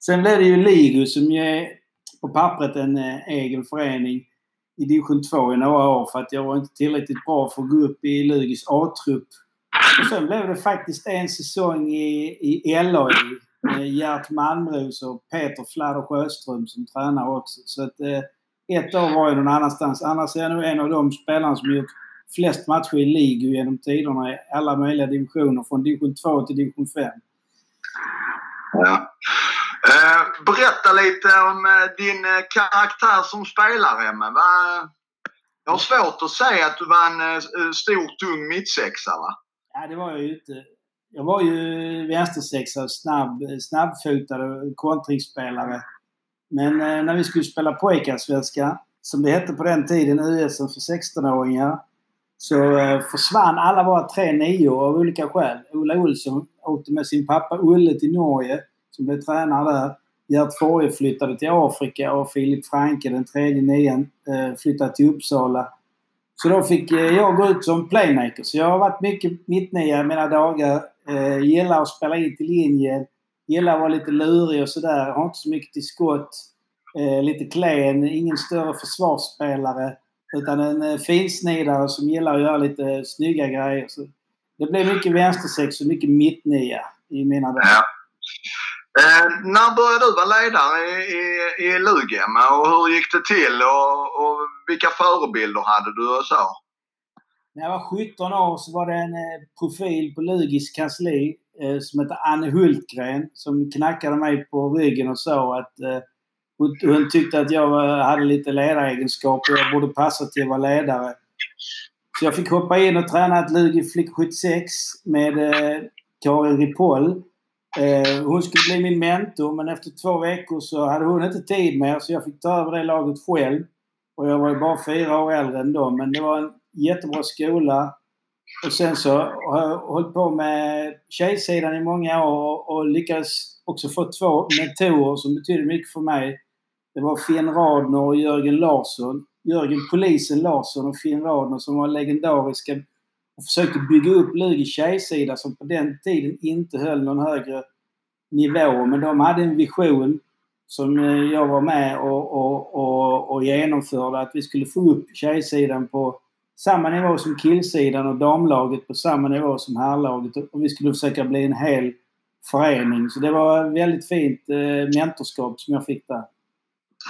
Sen blev det ju Ligu som ju är på pappret en eh, egen förening i division 2 i några år för att jag var inte tillräckligt bra för att gå upp i Lugis A-trupp. Och sen blev det faktiskt en säsong i, i LA med eh, Gert Malmros och Peter Fladder Sjöström som tränare också. Så att, eh, ett år var jag någon annanstans. Annars är jag nog en av de spelarna som gjort flest matcher i ligu genom tiderna i alla möjliga divisioner. Från division 2 till division 5. Ja. Eh, berätta lite om eh, din eh, karaktär som spelare, Emma. Jag har svårt att säga att du var en stor, tung mittsexa, va? Ja, det var jag ju inte. Jag var ju vänstersexa, snabb, snabbfotad och kontringsspelare. Men när vi skulle spela pojkarsvenska, som det hette på den tiden, USM för 16-åringar, så försvann alla våra tre nior av olika skäl. Ola Olsson åkte med sin pappa Olle till Norge som blev tränare där. Gert Forge flyttade till Afrika och Filip Franke, den tredje nian, eh, flyttade till Uppsala. Så då fick eh, jag gå ut som playmaker. Så jag har varit mycket mittnia i mina dagar. Eh, gillar att spela in till linjen. Gillar att vara lite lurig och sådär. Har inte så mycket till skott. Eh, lite klen. Ingen större försvarsspelare. Utan en finsnidare som gillar att göra lite snygga grejer. Så det blev mycket vänstersex och mycket mittnia i mina dagar. Eh, när började du vara ledare i, i, i Lugem och hur gick det till och, och vilka förebilder hade du och så? När jag var 17 år så var det en eh, profil på Lugis kansli eh, som hette Anne Hultgren som knackade mig på ryggen och sa att eh, hon, hon tyckte att jag hade lite ledaregenskaper och jag borde passa till att vara ledare. Så jag fick hoppa in och träna ett Lugi Flick 76 med eh, Karin Ripoll. Eh, hon skulle bli min mentor men efter två veckor så hade hon inte tid mer så jag fick ta över det laget själv. Och jag var ju bara fyra år äldre än dem men det var en jättebra skola. Och sen så har jag hållit på med tjejsidan i många år och lyckades också få två mentorer som betydde mycket för mig. Det var Finn Radner och Jörgen Larsson. Jörgen Polisen Larsson och Finn Radner som var legendariska och försökte bygga upp Lugi tjejsida som på den tiden inte höll någon högre nivå. Men de hade en vision som eh, jag var med och, och, och, och genomförde. Att vi skulle få upp tjejsidan på samma nivå som killsidan och damlaget på samma nivå som herrlaget. Och vi skulle försöka bli en hel förening. Så det var väldigt fint eh, mentorskap som jag fick där.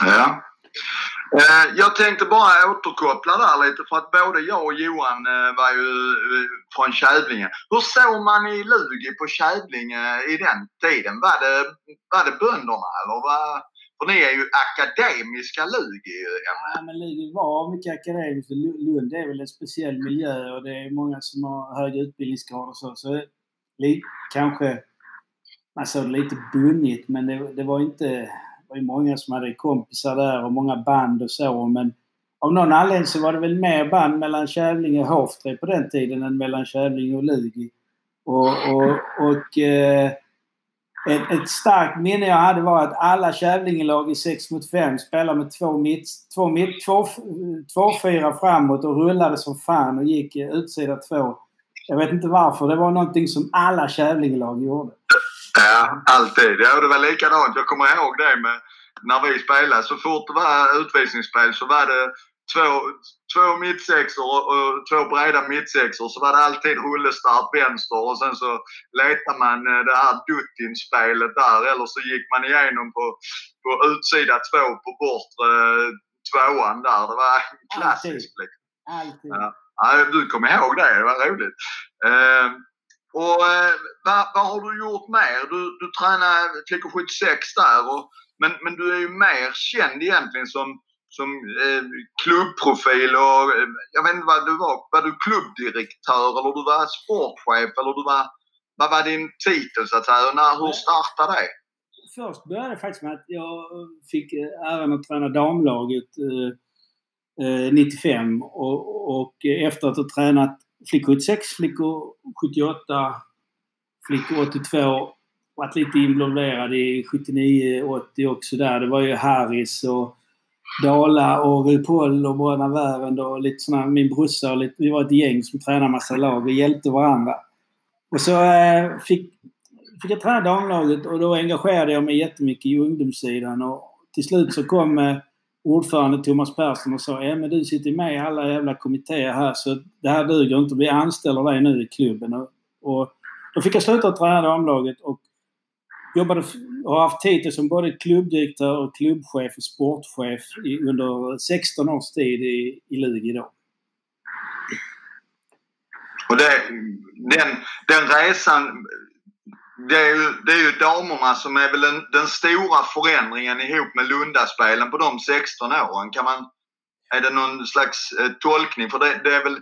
Ja. Eh, jag tänkte bara återkoppla där lite för att både jag och Johan eh, var ju eh, från Kävlinge. Hur såg man i Lugi på Kävlinge i den tiden? Var det, var det bönderna eller var, för ni är ju akademiska Lugi. Ja, men Lugi var mycket akademiskt. Lund är väl en speciell miljö och det är många som har hög utbildningsgrad och så. så kanske man såg det lite bunnigt men det, det var inte var ju många som hade kompisar där och många band och så men av någon anledning så var det väl mer band mellan Kävlinge och Hovtre på den tiden än mellan Kävlinge och Lugi. Och, och, och eh, ett, ett, starkt minne jag hade var att alla Kävlingelag i 6 mot 5 spelade med två mitt, två mitt, två, två fyra framåt och rullade som fan och gick utsida två. Jag vet inte varför. Det var någonting som alla Kävlingelag gjorde. Ja, alltid. Ja, det var likadant. Jag kommer ihåg det med när vi spelade. Så fort det var utvisningsspel så var det två, två mittsexor och, två breda mittsexor så var det alltid rullestart vänster och sen så letade man eh, det här Duttin-spelet där eller så gick man igenom på, på utsida två på bortre eh, tvåan där. Det var klassiskt. Liksom. Alltid. Ja. Ja, du kommer ihåg det, det var roligt. Och eh, vad, vad, har du gjort mer? Du, du tränade flickor 76 där och, men, men du är ju mer känd egentligen som som eh, klubbprofil och eh, jag vet inte vad du var. Var du klubbdirektör eller du var sportchef eller du var, vad var din titel så att säga? När, hur startade det? Först började det faktiskt med att jag fick eh, äran att träna damlaget eh, eh 95 och, och efter att ha tränat flickor 86, flickor 78, flickor 82 varit lite involverad i 79-80 också där. Det var ju Harris och Dala och RuPaul och Bröderna Värend och lite såna, min brorsa och lite, vi var ett gäng som tränade massa lag och hjälpte varandra. Och så eh, fick, fick jag träna damlaget och då engagerade jag mig jättemycket i ungdomssidan och till slut så kom eh, ordförande Thomas Persson och sa ja men du sitter med i alla jävla kommittéer här så det här duger inte. Vi anställer dig nu i klubben. Och, och då fick jag sluta träna damlaget och jobbade och har haft titel som både klubbdirektör och klubbchef och sportchef i, under 16 års tid i, i Lugi då. Och det, den, den resan, det är, ju, det är ju damerna som är väl den, den stora förändringen ihop med Lundaspelen på de 16 åren. Kan man, är det någon slags eh, tolkning? För det, det, är väl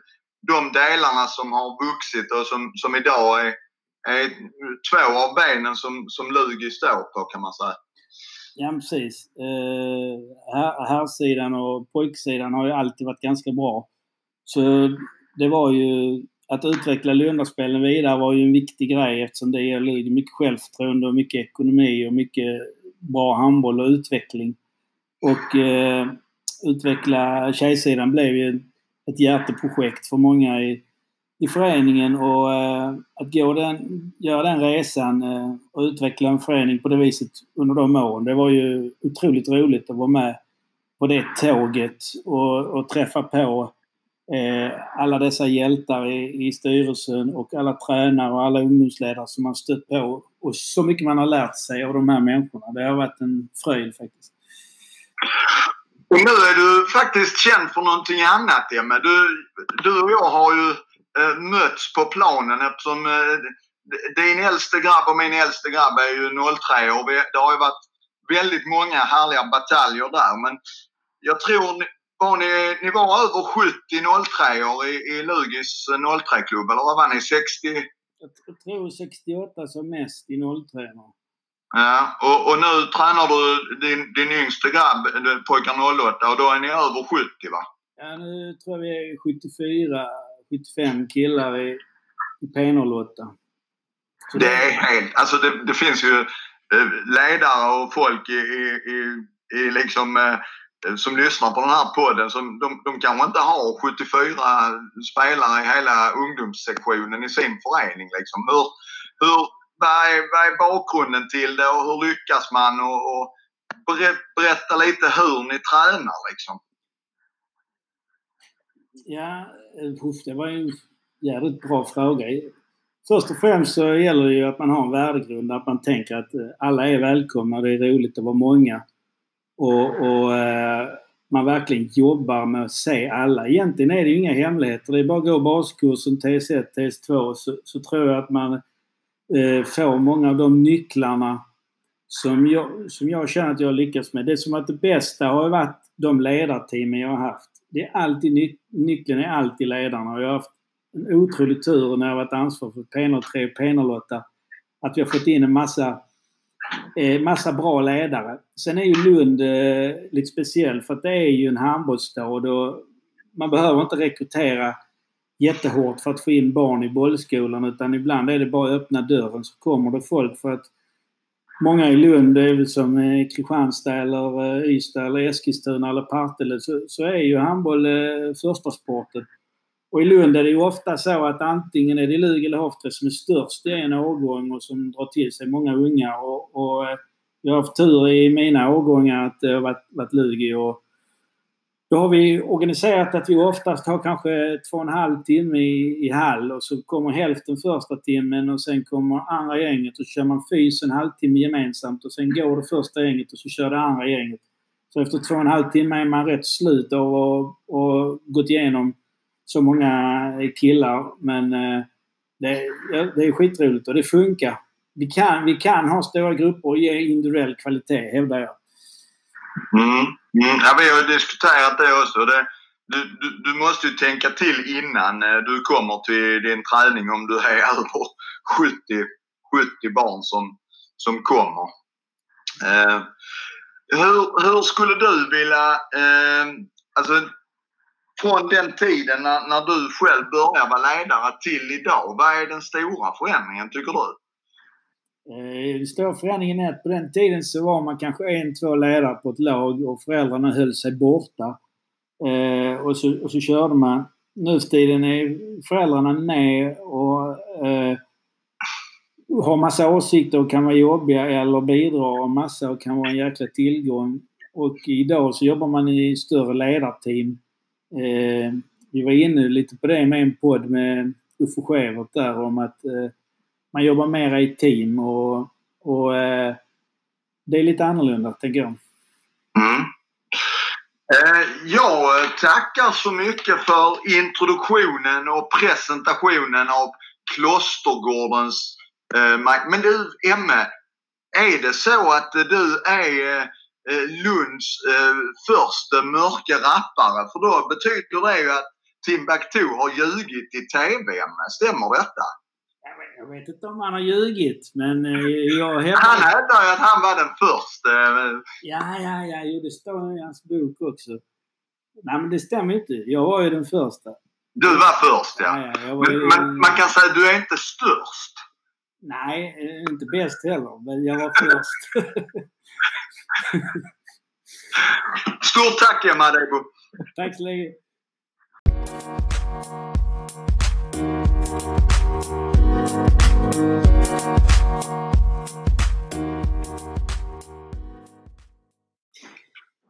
de delarna som har vuxit och som, som idag är är två av benen som, som Lugi står på kan man säga. Ja precis. Eh, här, här och pojksidan har ju alltid varit ganska bra. Så det var ju att utveckla Lundaspelen vidare var ju en viktig grej eftersom det ger Lugi mycket självförtroende och mycket ekonomi och mycket bra handboll och utveckling. Och eh, utveckla tjejsidan blev ju ett hjärteprojekt för många i, i föreningen och eh, att gå den, göra den resan eh, och utveckla en förening på det viset under de åren. Det var ju otroligt roligt att vara med på det tåget och, och träffa på eh, Eh, alla dessa hjältar i, i styrelsen och alla tränare och alla ungdomsledare som man stött på. Och så mycket man har lärt sig av de här människorna. Det har varit en fröjd faktiskt. Och nu är du faktiskt känd för någonting annat Emma. Du, du och jag har ju Eh, mötts på planen eftersom eh, din äldste grabb och min äldste grabb är ju 03 och det har ju varit väldigt många härliga bataljer där. Men jag tror var ni, ni var över 70 03 år i, i Lugis 03-klubb eller vad var ni? 60? Jag tror 68 som mest i 03. Ja, och, och nu tränar du din, din yngste grabb, pojkar 08 och då är ni över 70 va? Ja, nu tror jag vi är 74 75 killar i, i P08. Det är helt... Alltså det, det finns ju eh, ledare och folk i, i, i liksom, eh, som lyssnar på den här podden som de, de kanske inte har 74 spelare i hela ungdomssektionen i sin förening. Liksom. Hur, hur, vad, är, vad är bakgrunden till det och hur lyckas man? Och, och berätta lite hur ni tränar liksom. Ja, eh, det var en jävligt bra fråga. Först och främst så gäller det ju att man har en värdegrund, att man tänker att eh, alla är välkomna, det är roligt att vara många. Och, och eh, man verkligen jobbar med att se alla. Egentligen är det ju inga hemligheter. Det är bara att gå baskursen TS1, TS2 så, så tror jag att man eh, får många av de nycklarna som jag, som jag känner att jag lyckats med. Det är som att det bästa har varit de ledarteamen jag har haft det är alltid ny, nyckeln är alltid ledarna. Och jag har haft en otrolig tur när jag varit ansvarig för P03 och P08 att vi har fått in en massa, eh, massa bra ledare. Sen är ju Lund eh, lite speciell för att det är ju en handbollsstad och man behöver inte rekrytera jättehårt för att få in barn i bollskolan utan ibland är det bara att öppna dörren så kommer det folk för att många i Lund, det är väl som eh, Kristianstad eller eh, Ystad eller Eskilstuna eller Partille, så, så är ju handboll eh, första sporten. Och i Lund är det ju ofta så att antingen är det Lugi eller Hoftre som är störst i en årgång och som drar till sig många unga. Och, och eh, jag har haft tur i mina årgångar att det har varit, varit Lugi och då har vi organiserat att vi oftast har kanske två och en halv timme i, i hall och så kommer hälften första timmen och sen kommer andra gänget och så kör man fys en halvtimme gemensamt och sen går det första gänget och så kör det andra gänget. Så efter två och en halv timme är man rätt slut av att gått igenom så många killar. Men eh, det, det är skitroligt och det funkar. Vi kan, vi kan ha stora grupper och ge individuell kvalitet, hävdar jag. Mm. Mm. Ja, vi har diskuterat det också. Det, du, du, du, måste ju tänka till innan eh, du kommer till din träning om du är över 70, 70 barn som, som kommer. Eh, hur, hur skulle du vilja, eh, alltså från den tiden när, när du själv började vara ledare till idag, vad är den stora förändringen tycker du? Eh, den stora förändringen är att på den tiden så var man kanske en, två ledare på ett lag och föräldrarna höll sig borta. Eh, och, så, och så körde man. Nu för tiden är föräldrarna med och eh, har massa åsikter och kan vara jobbiga eller bidra massa och kan vara en jäkla tillgång. Och idag så jobbar man i större ledarteam. Eh, vi var inne lite på det med en podd med Uffe Schewert där om att eh, man jobbar mera i team och, och eh, det är lite annorlunda, tänker jag. Mm. Eh, jag tackar så mycket för introduktionen och presentationen av Klostergårdens eh, Men du, Emme, är det så att du är eh, Lunds eh, första mörka rappare? För då betyder det ju att Timbuktu har ljugit i TV, Stämmer detta? Jag vet inte om han har ljugit, men eh, jag hävdar... Han hävdar ju att han var den första. Ja, ja, ja. Jo, det står i hans bok också. Nej, men det stämmer inte. Jag var ju den första. Du var först, ja. ja, ja men, ju... men, man kan säga att du är inte störst. Nej, eh, inte bäst heller. Men jag var först. Stort tack, Emma Debo. Tack så länge.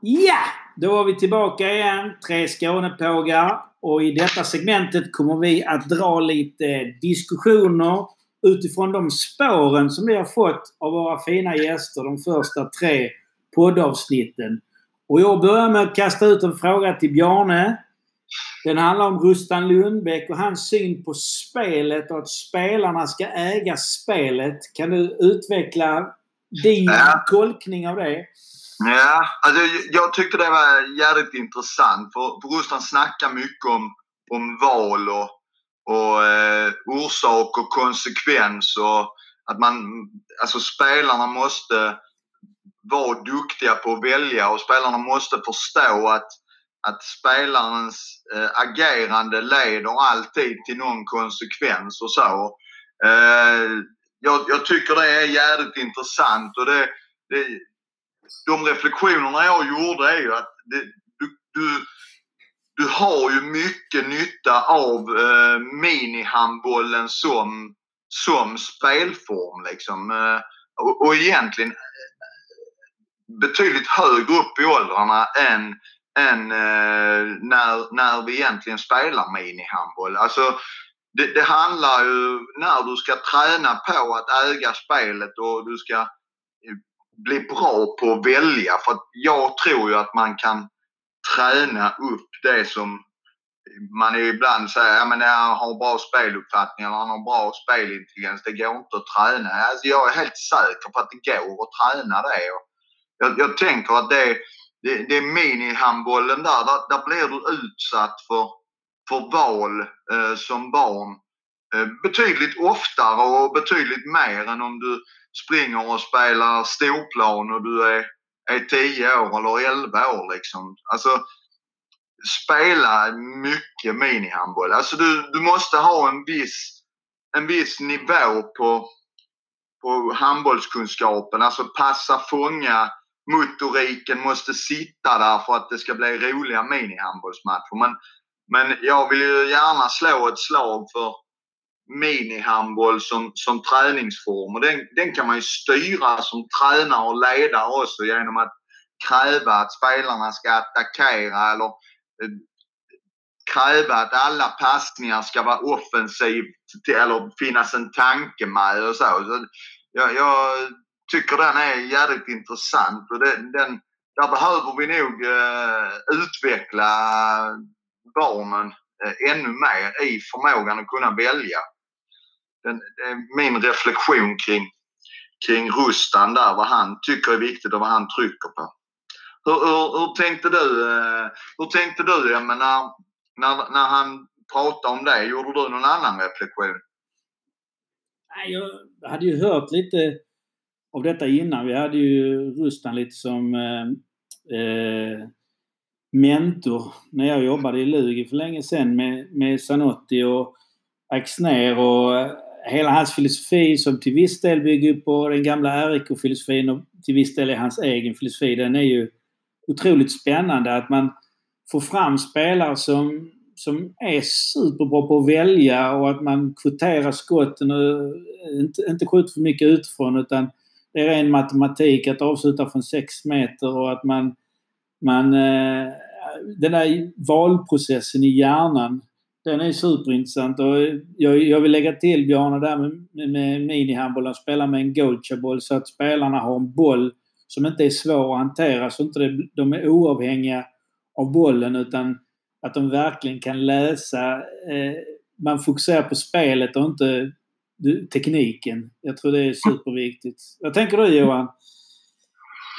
Ja, då var vi tillbaka igen. Tre Skånepågar. Och i detta segmentet kommer vi att dra lite diskussioner utifrån de spåren som vi har fått av våra fina gäster de första tre poddavsnitten. Och jag börjar med att kasta ut en fråga till Bjarne. Den handlar om Rustan Lundbäck och hans syn på spelet och att spelarna ska äga spelet. Kan du utveckla din ja. tolkning av det? Ja, alltså jag tyckte det var jävligt intressant. För, Rustan snackar mycket om, om val och, och eh, orsak och konsekvens och att man, alltså spelarna måste vara duktiga på att välja och spelarna måste förstå att att spelarens eh, agerande leder alltid till någon konsekvens och så. Eh, jag, jag, tycker det är jävligt intressant och det, det, de reflektionerna jag gjorde är ju att det, du, du, du har ju mycket nytta av eh, minihandbollen som, som spelform liksom. Eh, och, och egentligen eh, betydligt högre upp i åldrarna än än eh, när, när vi egentligen spelar minihandboll. Alltså, det, det, handlar ju när du ska träna på att äga spelet och du ska eh, bli bra på att välja. För att jag tror ju att man kan träna upp det som man är ibland säger, ja men han har bra speluppfattning eller han har bra spelintelligens. Det går inte att träna. Alltså jag är helt säker på att det går att träna det. Jag, jag tänker att det det, det är minihandbollen där, där, där blir du utsatt för, för val eh, som barn eh, betydligt oftare och betydligt mer än om du springer och spelar storplan och du är, är 10 år eller 11 år. Liksom. Alltså, spela mycket minihandboll. Alltså du, du måste ha en viss, en viss nivå på, på handbollskunskapen. Alltså passa, fånga, motoriken måste sitta där för att det ska bli roliga minihandbollsmatcher. Men, men jag vill ju gärna slå ett slag för, minihandboll som, som träningsform. Och den, den kan man ju styra som tränare och ledare också genom att kräva att spelarna ska attackera eller eh, kräva att alla passningar ska vara offensivt eller finnas en tanke med och så. så jag, jag, tycker den är jävligt intressant och den, den där behöver vi nog eh, utveckla barnen eh, ännu mer i förmågan att kunna välja. Den, min reflektion kring, kring Rustan där, vad han tycker är viktigt och vad han trycker på. Hur, hur, hur tänkte du, eh, hur tänkte du Emma, när, när, när han pratade om det? Gjorde du någon annan reflektion? Jag hade ju hört lite av detta innan. Vi hade ju Rustan lite som eh, eh, mentor när jag jobbade i Lugi för länge sedan med, med Zanotti och Axner och hela hans filosofi som till viss del bygger på den gamla RIK-filosofin och till viss del är hans egen filosofi. Den är ju otroligt spännande att man får fram spelare som, som är superbra på att välja och att man kvoterar skotten och inte, inte skjuter för mycket utifrån utan det är ren matematik att avsluta från 6 meter och att man, man eh, den där valprocessen i hjärnan den är superintressant och jag, jag vill lägga till Bjarne där med, med, med minihandbollen, spela med en goalchaboll så att spelarna har en boll som inte är svår att hantera så inte det, de är oavhängiga av bollen utan att de verkligen kan läsa. Eh, man fokuserar på spelet och inte tekniken. Jag tror det är superviktigt. Vad tänker du Johan?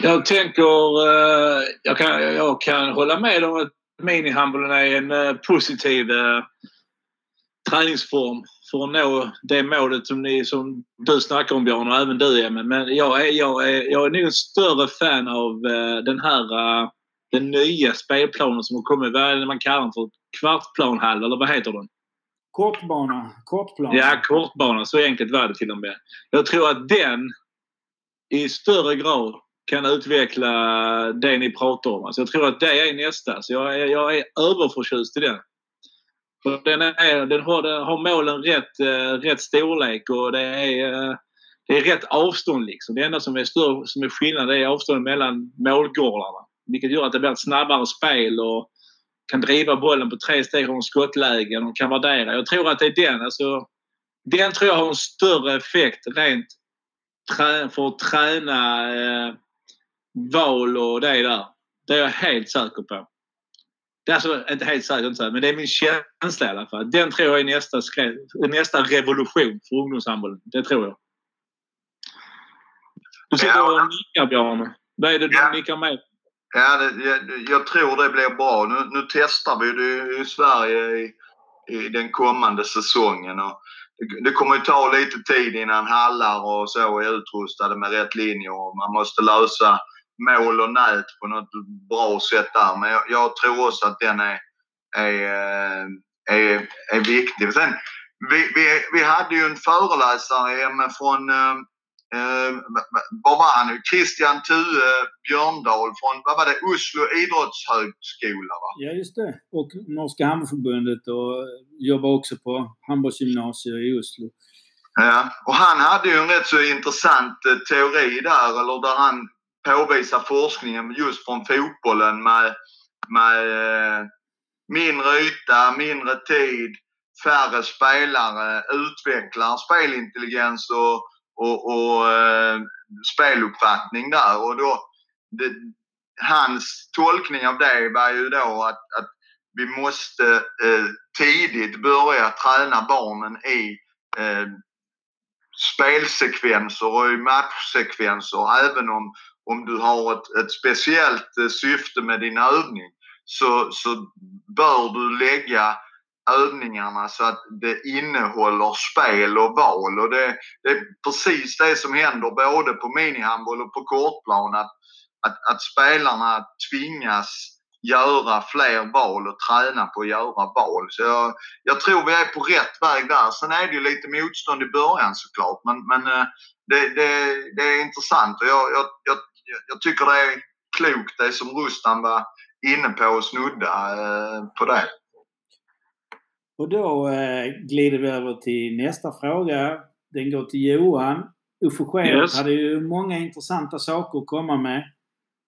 Jag tänker, eh, jag kan, jag kan hålla med om att minihandbollen är en eh, positiv eh, träningsform för att nå det målet som, ni, som du snackar om Björn och även du Emil. Men jag är, jag, är, jag är nog en större fan av den här den nya spelplanen som har kommit. Vad är det man kallar den för? Kvartplanhall eller vad heter den? Kortbana. Kortplan. Ja, kortbana. Så enkelt var det till och med. Jag tror att den i större grad kan utveckla det ni pratar om. Alltså jag tror att det är nästa. Så jag är, jag är överförtjust i den. För den, är, den, har, den har målen rätt, eh, rätt storlek och det är, eh, det är rätt avstånd. Liksom. Det enda som är, större, som är skillnad är avståndet mellan målgårdarna. Vilket gör att det blir ett snabbare spel och kan driva bollen på tre steg från skottlägen och kan värdera. Jag tror att det är den. Alltså, den tror jag har en större effekt rent för att träna eh, val och det där. Det är jag helt säker på. Det är alltså inte helt säker, men det är min känsla i alla fall. Den tror jag är nästa, nästa revolution för ungdomshandbollen. Det tror jag. Du sitter och nickar Bjarne. Vad är det du nickar med? Ja, det, jag, jag, tror det blir bra. Nu, nu testar vi det i Sverige i, i den kommande säsongen. Och det, det kommer ju ta lite tid innan hallar och så är utrustade med rätt linjer och man måste lösa mål och nät på något bra sätt där. Men jag, jag tror också att den är, är, eh, är, är viktig. Sen, vi, vi, vi hade ju en föreläsare från eh, Eh, vad var han nu? Christian Tue Björndal från, vad var det, Oslo idrottshögskola va? Ja just det. Och Norska handbollsförbundet och jobbar också på handbollsgymnasiet i Oslo. Ja, och han hade ju en rätt så intressant eh, teori där, eller där han påvisa forskningen just från fotbollen med, med eh, mindre yta, mindre tid, färre spelare, utvecklar spelintelligens och och, och eh, speluppfattning där. Och då, det, hans tolkning av det var ju då att, att vi måste eh, tidigt börja träna barnen i eh, spelsekvenser och i matchsekvenser. Även om, om du har ett, ett speciellt eh, syfte med din övning så, så bör du lägga övningarna så att det innehåller spel och val. Och det, det är precis det som händer både på minihandboll och på kortplan. Att, att, att spelarna tvingas göra fler val och träna på att göra val. Så jag, jag, tror vi är på rätt väg där. Sen är det ju lite motstånd i början såklart. Men, men eh, det, det, det är intressant och jag, jag, jag, jag tycker det är klokt det som Rustan var inne på och snudda eh, på det. Och då eh, glider vi över till nästa fråga. Den går till Johan. Uffe Schäfer Yes. hade ju många intressanta saker att komma med.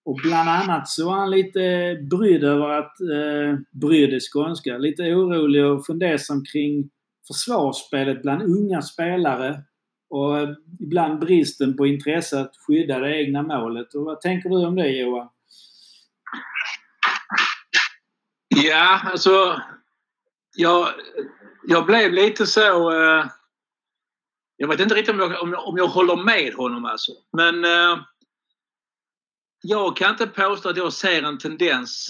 Och bland annat så var han lite brydd över att, eh, brydd är skånska, lite orolig och fundersam kring försvarsspelet bland unga spelare. Och eh, ibland bristen på intresse att skydda det egna målet. Och vad tänker du om det Johan? Ja, alltså. Jag, jag blev lite så... Eh, jag vet inte riktigt om jag, om, jag- om jag håller med honom alltså. Men eh, jag kan inte påstå att jag ser en tendens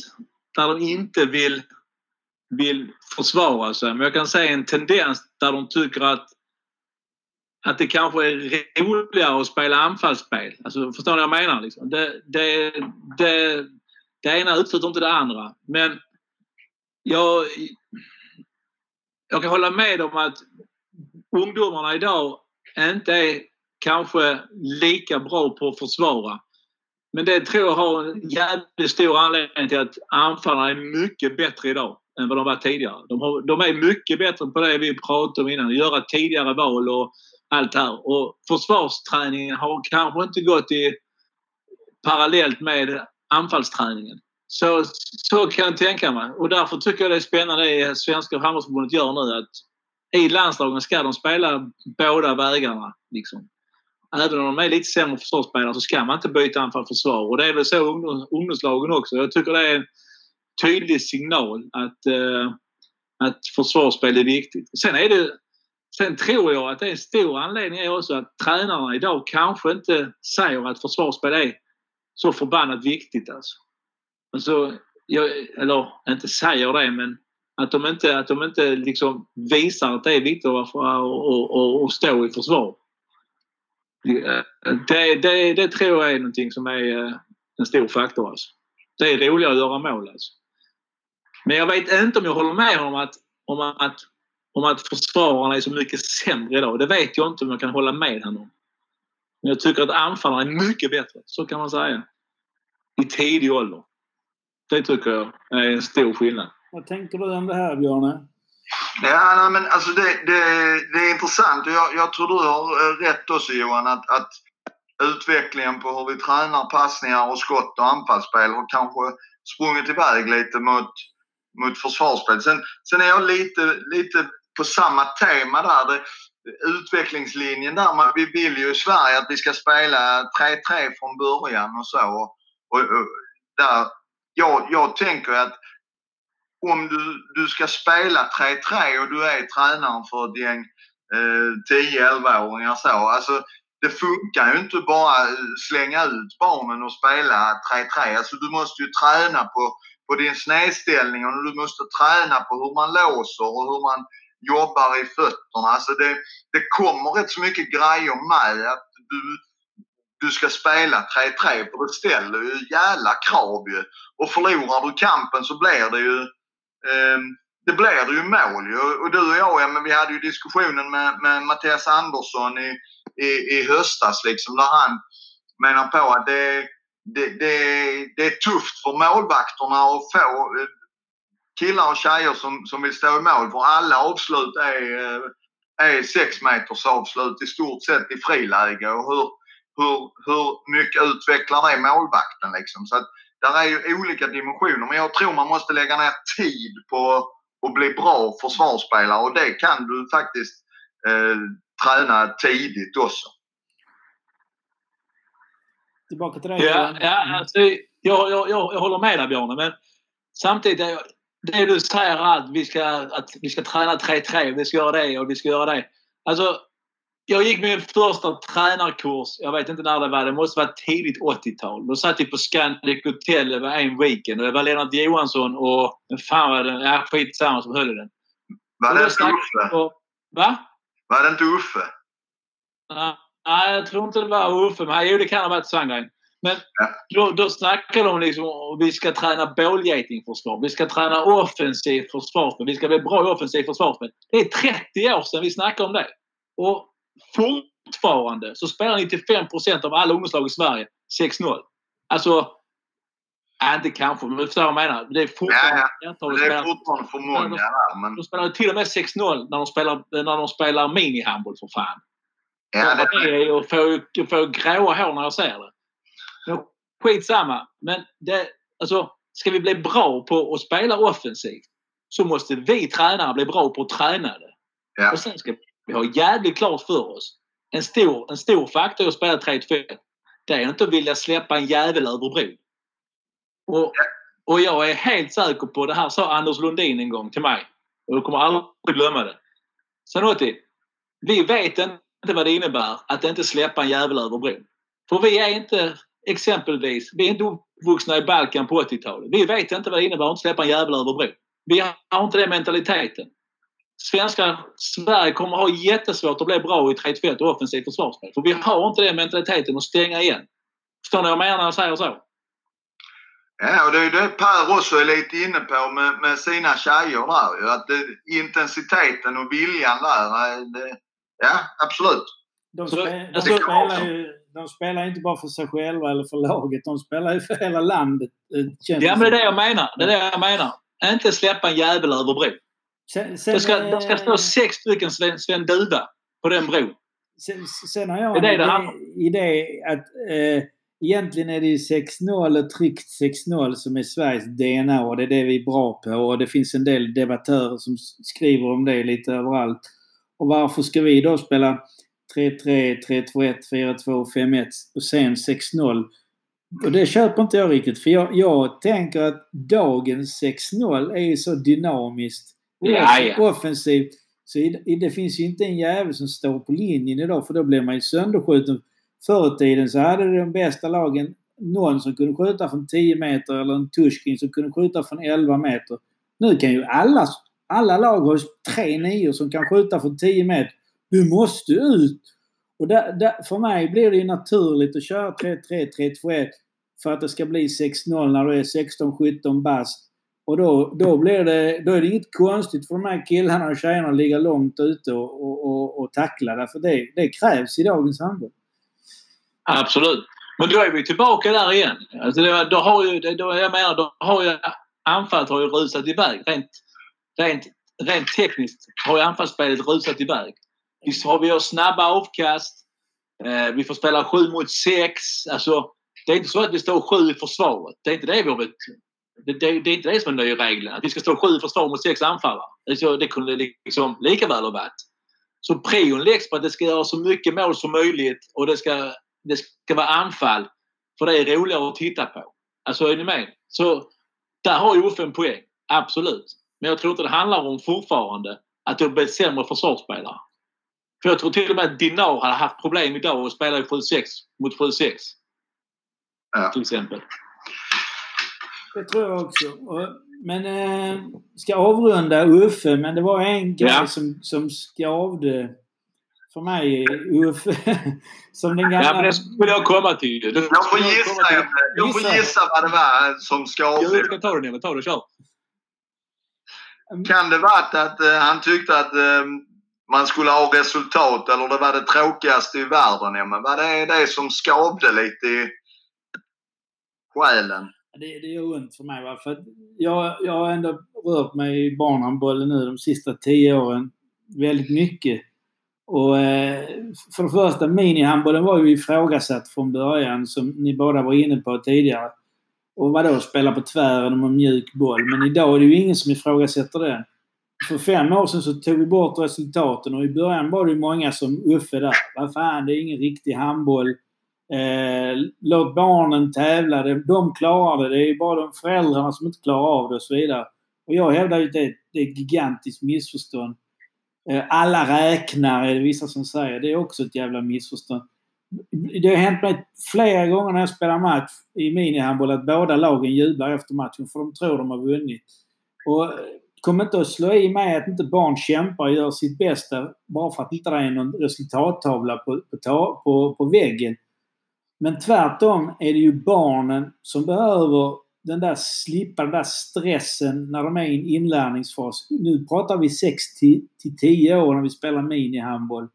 där de inte vill, vill försvara sig. Men jag kan se en tendens där de tycker att att det kanske är roligare att spela anfallsspel. Alltså, förstår ni vad jag menar? Liksom? Det, det, det, det ena utesluter inte det andra. Men jag, jag kan hålla med om att ungdomarna idag inte är kanske lika bra på att försvara. Men det tror jag har en jävligt stor anledning till att anfallarna är mycket bättre idag än vad de var tidigare. De, har, de är mycket bättre på det vi pratade om innan. Göra tidigare val och allt det här. Och försvarsträningen har kanske inte gått i parallellt med anfallsträningen. Så, så kan jag tänka mig. Och därför tycker jag det är spännande det Svenska handbollsförbundet gör nu. Att I landslagen ska de spela båda vägarna. Liksom. Även om de är lite sämre försvarsspelare så ska man inte byta anfall försvar. Och det är väl så ungdom, ungdomslagen också. Jag tycker det är en tydlig signal att, eh, att försvarsspel är viktigt. Sen är det Sen tror jag att det är en stor anledning är också att tränarna idag kanske inte säger att försvarsspel är så förbannat viktigt. Alltså. Alltså, jag, eller inte säger det, men att de inte, att de inte liksom visar att det är viktigt att, och, och, och stå i försvar. Det, det, det tror jag är någonting som är eh, en stor faktor. Alltså. Det är roligare att göra mål. Alltså. Men jag vet inte om jag håller med om att, om att, om att försvararna är så mycket sämre idag. Det vet jag inte om jag kan hålla med honom om. Men jag tycker att anfallarna är mycket bättre. Så kan man säga. I tidig ålder. Det tycker jag är en stor skillnad. Vad tänker du om det här Björne? Ja, nej, men alltså det, det, det är intressant och jag, jag tror du har eh, rätt också Johan att, att utvecklingen på hur vi tränar passningar och skott och anfallsspel har kanske sprungit iväg lite mot, mot försvarsspel. Sen, sen är jag lite, lite på samma tema där. Det, utvecklingslinjen där. Man, vi vill ju i Sverige att vi ska spela 3-3 från början och så. Och, och, och där, jag, jag tänker att om du, du ska spela 3-3 och du är tränaren för ett gäng eh, 10-11-åringar så. Alltså, det funkar ju inte bara eh, slänga ut barnen och spela 3-3. Alltså, du måste ju träna på, på din snedställning och du måste träna på hur man låser och hur man jobbar i fötterna. Alltså det, det kommer rätt så mycket grejer med att du, du ska spela 3-3 för det ställer ju jävla krav ju. Och förlorar du kampen så blir det ju eh, det blir det ju mål ju. Och du och jag, ja, men vi hade ju diskussionen med, med Mattias Andersson i, i, i höstas liksom där han menar på att det, det, det, det är tufft för målvakterna att få eh, killar och tjejer som, som vill stå i mål för alla avslut är, eh, är sex meters avslut i stort sett i friläge och hur, hur, hur mycket utvecklar det målvakten liksom. Så att där är ju olika dimensioner men jag tror man måste lägga ner tid på att bli bra försvarsspelare och det kan du faktiskt eh, träna tidigt också. Tillbaka till dig Ja, ja alltså, jag, jag, jag, jag håller med dig Björne men samtidigt är det du säger att vi ska, att vi ska träna 3-3, vi ska göra det och vi ska göra det. Alltså, jag gick min första tränarkurs, jag vet inte när det var, det måste vara tidigt 80-tal. Då satt vi på Scandic Hotel över en weekend och det var Lennart Johansson och fan var det? Ja, skitsamma som höll i den. Var det inte Uffe? Va? Var det inte Uffe? Nej, jag tror inte det var Uffe. Men jo, det kan ha varit Sandgren. Men Ja. då, då snackar de liksom om vi ska träna bålgetingförsvar. Vi ska träna offensiv försvarsspel. Vi ska bli bra i offensiv försvarsspel. Det är 30 år sedan vi snackade om det. Och fortfarande så spelar 95% av alla ungdomslag i Sverige 6-0. Alltså, Ja, inte kanske, men du förstår vad jag menar. Det är fortfarande... Ja, ja. Det är fortfarande för många där. Men... De spelar till och med 6-0 när de spelar, när de spelar minihandboll för fan. Ja, det... Jag får, jag får gråa hår när jag ser det. Men skitsamma. Men det, alltså, ska vi bli bra på att spela offensivt så måste vi tränare bli bra på att träna det. Ja. Och sen ska vi ha jävligt klart för oss. En stor, en stor faktor i att spela 3-2 det är inte att vilja släppa en jävel över bron. Och, och jag är helt säker på, det här sa Anders Lundin en gång till mig. Och jag kommer aldrig glömma det. Sanotti, vi vet inte vad det innebär att inte släppa en jävel över bron. För vi är inte, exempelvis, vi är inte uppvuxna i Balkan på 80-talet. Vi vet inte vad det innebär att inte släppa en jävel över bron. Vi har inte den mentaliteten. Svenska Sverige kommer ha jättesvårt att bli bra i 3-2 och offensivt försvarsspel. För vi har inte den mentaliteten att stänga igen. Förstår ni vad jag menar när jag säger så? Ja, och det är ju det Per också är lite inne på med, med sina tjejer där ju. Att det, intensiteten och viljan där. Det, ja, absolut. De, Så, spe, de, spelar ju, de spelar inte bara för sig själva eller för laget. De spelar ju för hela landet. eh, känns Ja, men det är det jag menar. Det är det jag menar. Inte släppa en jävel över bron. Sen, sen, Det ska, det ska stå sex stycken Sven, Sven Duva på den bron. Sen, sen har jag Det är en det idé, idé att eh, egentligen är det ju 6-0 och tryckt 6-0 som är Sveriges DNA och det är det vi är bra på. Och det finns en del debattörer som skriver om det lite överallt. Och varför ska vi då spela 3-3, 3-2-1, 4-2, 5-1 och sen 6-0? Och det köper inte jag riktigt för jag, jag tänker att dagens 6-0 är ju så dynamiskt Ja, ja. offensivt. Så i, det finns ju inte en jävel som står på linjen idag för då blir man ju sönderskjuten. Förr i tiden så hade de bästa lagen någon som kunde skjuta från 10 meter eller en Tushkin som kunde skjuta från 11 meter. Nu kan ju alla, alla lag har tre nior som kan skjuta från 10 meter. Du måste ut! Och där, där, för mig blir det ju naturligt att köra 3-3, 3-2-1 för att det ska bli 6-0 när du är 16-17 bast. Och då, då, blir det, då är det inget konstigt för de här killarna och tjejerna att ligga långt ute och, och, och, och tackla. Därför det, det krävs i dagens handboll. Absolut. Men då är vi tillbaka där igen. Alltså det, då har ju, det, då, jag menar, då har ju anfallet har ju rusat iväg. Rent, rent, rent tekniskt har ju anfallsspelet rusat iväg. Visst har vi snabba avkast. Eh, vi får spela sju mot sex. Alltså, det är inte så att vi står sju i försvaret. Det är inte det vi har blivit- det, det, det är inte det som är nya regeln. Att vi ska stå sju i försvar mot sex anfallare. Alltså, det kunde liksom lika väl ha varit. Så prion läggs på att det ska göra så mycket mål som möjligt och det ska, det ska vara anfall. För det är roligare att titta på. Alltså är ni med? Så där har ju Uffe en poäng. Absolut. Men jag tror inte det handlar om fortfarande att det blir sämre försvarsspelare. För jag tror till och med att Dinar hade haft problem idag att spela i 7-6 mot 7-6. Ja. Till exempel. Det tror jag också. Och, men eh, ska avrunda Uffe, men det var en grej Ja. som, som skavde för mig Uffe. som den gamla... Ja, men det skulle jag komma till. Jag får skulle gissa, jag får Gissa. vad det var som skavde. du ska ta det Nille. Ta det. Kör. Kan det varit att eh, han tyckte att eh, man skulle ha resultat eller det var det tråkigaste i världen? Ja, men var det det som skavde lite i själen? Det, det gör ont för mig. Va? För jag, jag har ändå rört mig i barnhandbollen nu de sista tio åren väldigt mycket. Och eh, för det första, minihandbollen var ju ifrågasatt från början som ni båda var inne på tidigare. Och vadå spela på tvären med mjuk boll. Men idag är det ju ingen som ifrågasätter den. För fem år sedan så tog vi bort resultaten och i början var det ju många som Uffe där. Vad fan, det är ingen riktig handboll. Eh, låt barnen tävla. De, de klarar det. Det är ju bara de föräldrarna som inte klarar av det och så vidare. Och jag hävdar ju att det, det är ett gigantiskt missförstånd. Eh, alla räknar är det vissa som säger. Det är också ett jävla missförstånd. Det har hänt mig flera gånger när jag spelar match i minihandboll att båda lagen jublar efter matchen för de tror de har vunnit. Och eh, kom inte att slå i mig att inte barn kämpar och gör sitt bästa bara för att inte det är någon resultattavla på, på, på, på väggen. Men tvärtom är det ju barnen som behöver den där slippa den där stressen när de är i en inlärningsfas. Nu pratar vi 6 till till 10 år när vi spelar minihandboll.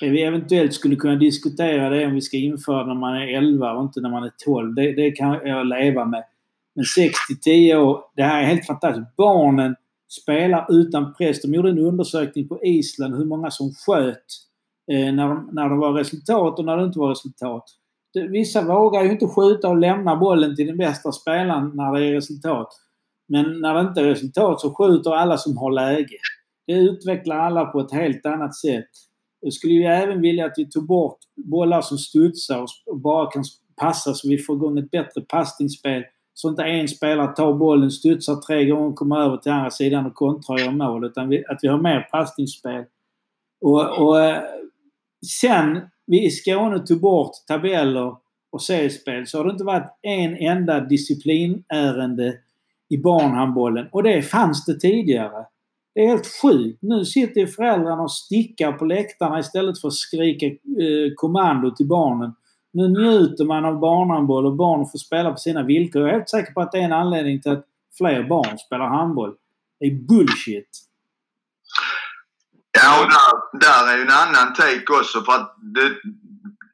Det Vi eventuellt skulle kunna diskutera det om vi ska införa när man är 11 och inte när man är 12. Det, det kan jag leva med. Men 6 till 10 år, det här är helt fantastiskt. Barnen spelar utan press. De gjorde en undersökning på Island hur många som sköt eh, när, de, när det var resultat och när det inte var resultat. Det, vissa vågar ju inte skjuta och lämna bollen till den bästa spelaren när det är resultat. Men när det inte är resultat så skjuter alla som har läge. Det utvecklar alla på ett helt annat sätt. Jag skulle ju även vilja att vi tog bort bollar som studsar och bara kan passa så vi får igång ett bättre passningsspel. Så inte en spelare tar bollen, studsar tre gånger, kommer över till andra sidan och kontrar och gör mål. Utan vi, att vi har mer passningsspel. Och, och eh, sen vi i Skåne tog bort tabeller och seriespel så har det inte varit en enda disciplinärende i barnhandbollen. Och det fanns det tidigare. Det är helt sjukt. Nu sitter föräldrarna och stickar på läktarna istället för att skrika eh, kommando till barnen. Nu njuter man av barnhandboll och barn får spela på sina villkor. Jag är helt säker på att det är en anledning till att fler barn spelar handboll. Det är bullshit. Ja, och där, där är ju en annan take också för att det,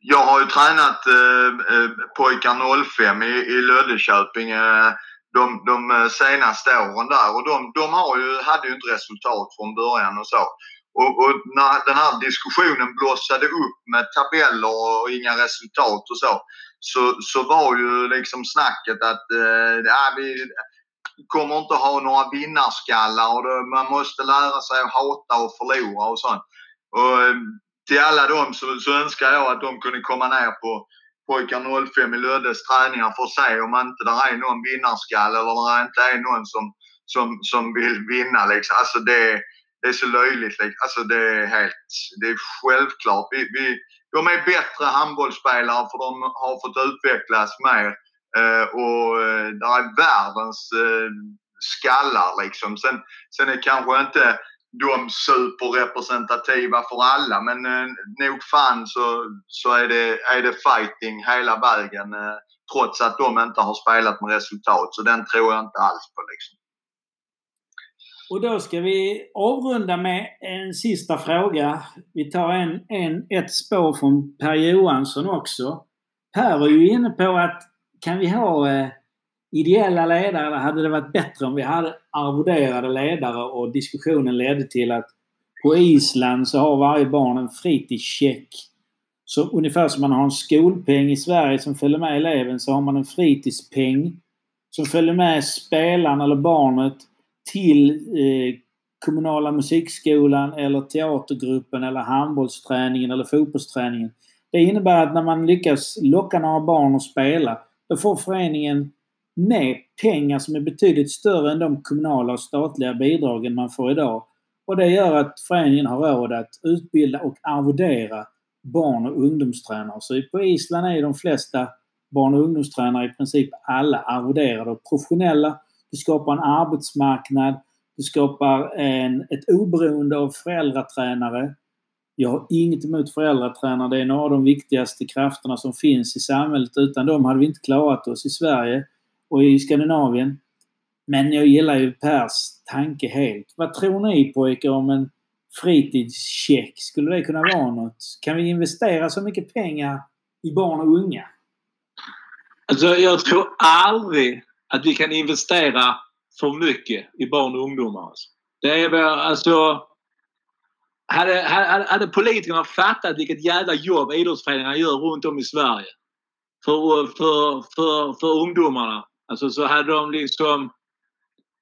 jag har ju tränat eh, eh pojkar 05 i, i Löddeköping eh, de, de eh, senaste åren där och de, de har ju, hade ju inte resultat från början och så. Och, och, när den här diskussionen blossade upp med tabeller och inga resultat och så, så, så var ju liksom snacket att eh, ah, vi kommer inte ha några vinnarskallar och det, man måste lära sig att hata och förlora och sånt. Och, eh, till alla dem så, så önskar jag att de kunde komma ner på pojkar 05 i Löddes träningar för att se om inte det är någon vinnarskalle eller det inte är någon som, som, som vill vinna. Liksom. Alltså det, det är så löjligt. Liksom. Alltså det är helt, det är självklart. Vi, vi, de är bättre handbollsspelare för de har fått utvecklas mer. Eh, och eh, det är världens eh, skallar liksom. Sen, sen är kanske inte de superrepresentativa för alla men eh, nog fan så, så är, det, är det fighting hela vägen eh, trots att de inte har spelat med resultat. Så den tror jag inte alls på liksom. Och då ska vi avrunda med en sista fråga. Vi tar en, en, ett spår från Per Johansson också. Per var ju inne på att kan vi ha eh, ideella ledare hade det varit bättre om vi hade arvoderade ledare och diskussionen ledde till att på Island så har varje barn en fritidscheck. Så ungefär som man har en skolpeng i Sverige som följer med eleven så har man en fritidspeng som följer med spelaren eller barnet till eh, kommunala musikskolan eller teatergruppen eller handbollsträningen eller fotbollsträningen. Det innebär att när man lyckas locka några barn att spela då får föreningen med pengar som är betydligt större än de kommunala och statliga bidragen man får idag. Och det gör att föreningen har råd att utbilda och arvodera barn och ungdomstränare. Så på Island är de flesta barn och ungdomstränare i princip alla arvoderade och professionella. Det skapar en arbetsmarknad. Det skapar en, ett oberoende av föräldratränare. Jag har inget emot föräldratränare. Det är några av de viktigaste krafterna som finns i samhället. Utan dem hade vi inte klarat oss i Sverige och i Skandinavien. Men jag gillar ju Pers tanke helt. Vad tror ni pojkar om en fritidscheck? Skulle det kunna vara något? Kan vi investera så mycket pengar i barn och unga? Alltså jag tror aldrig att vi kan investera för mycket i barn och ungdomar. Alltså. Det är väl alltså... Hade, hade, hade politikerna fattat vilket jävla jobb idrottsföreningarna gör runt om i Sverige för, för, för, för ungdomarna Alltså så hade de liksom...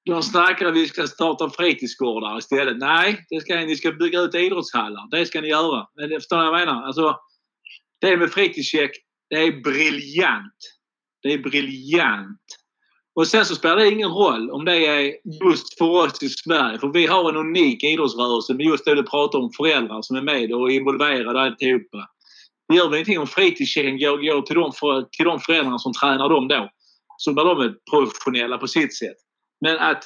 De snackade att vi ska starta fritidsgårdar istället. Nej, det ska, ni ska bygga ut idrottshallar. Det ska ni göra. Men förstår ni vad jag menar? Alltså, det med fritidscheck, det är briljant. Det är briljant. Och sen så spelar det ingen roll om det är just för oss i Sverige. För vi har en unik idrottsrörelse med just det du pratar om, föräldrar som är med och involverade alltihopa. Det gör väl ingenting om fritidschecken går, går till, de för, till de föräldrarna som tränar dem då så blir de professionella på sitt sätt. Men att,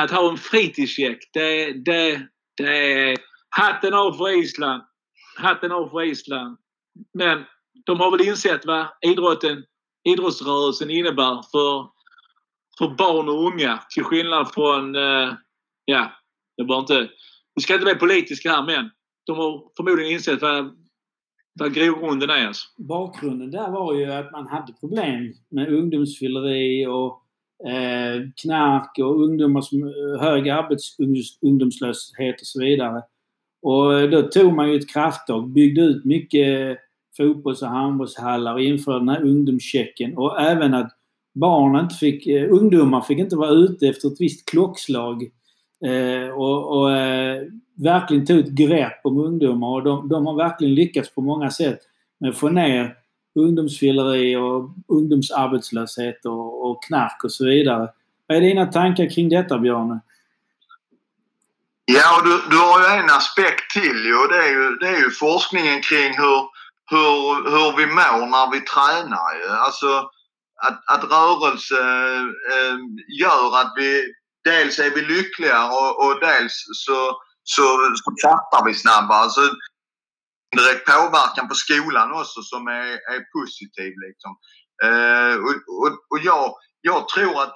att ha en fritidscheck, det, det, det är hatten av för Island. Hatten av för Island. Men de har väl insett vad idrotten, idrottsrörelsen innebär för, för barn och unga. Till skillnad från, eh, ja, det var inte, vi ska inte bli politiska här men de har förmodligen insett vad, vad grogrunden är alltså. Bakgrunden där var ju att man hade problem med ungdomsfylleri och eh, knark och ungdomar som eh, hög arbetsungdomslöshet och så vidare. Och eh, då tog man ju ett krafttag, byggde ut mycket fotbolls och handbollshallar och införde den här ungdomschecken och även att barn inte fick, eh, ungdomar fick inte vara ute efter ett visst klockslag. Eh, och, och eh, verkligen tog ett grepp om ungdomar och de, de, har verkligen lyckats på många sätt med att få ner ungdomsfylleri och ungdomsarbetslöshet och, och knark och så vidare. Vad är dina tankar kring detta Björne? Ja, du, du har ju en aspekt till ju. Det är ju, det är ju forskningen kring hur, hur, hur vi mår när vi tränar. Ju. Alltså att, att rörelse eh, gör att vi dels är vi lyckligare och, och dels så, så, så fattar vi snabbare. Alltså, direkt påverkan på skolan också som är, är positiv. Liksom. Eh, och, och, och jag, jag tror att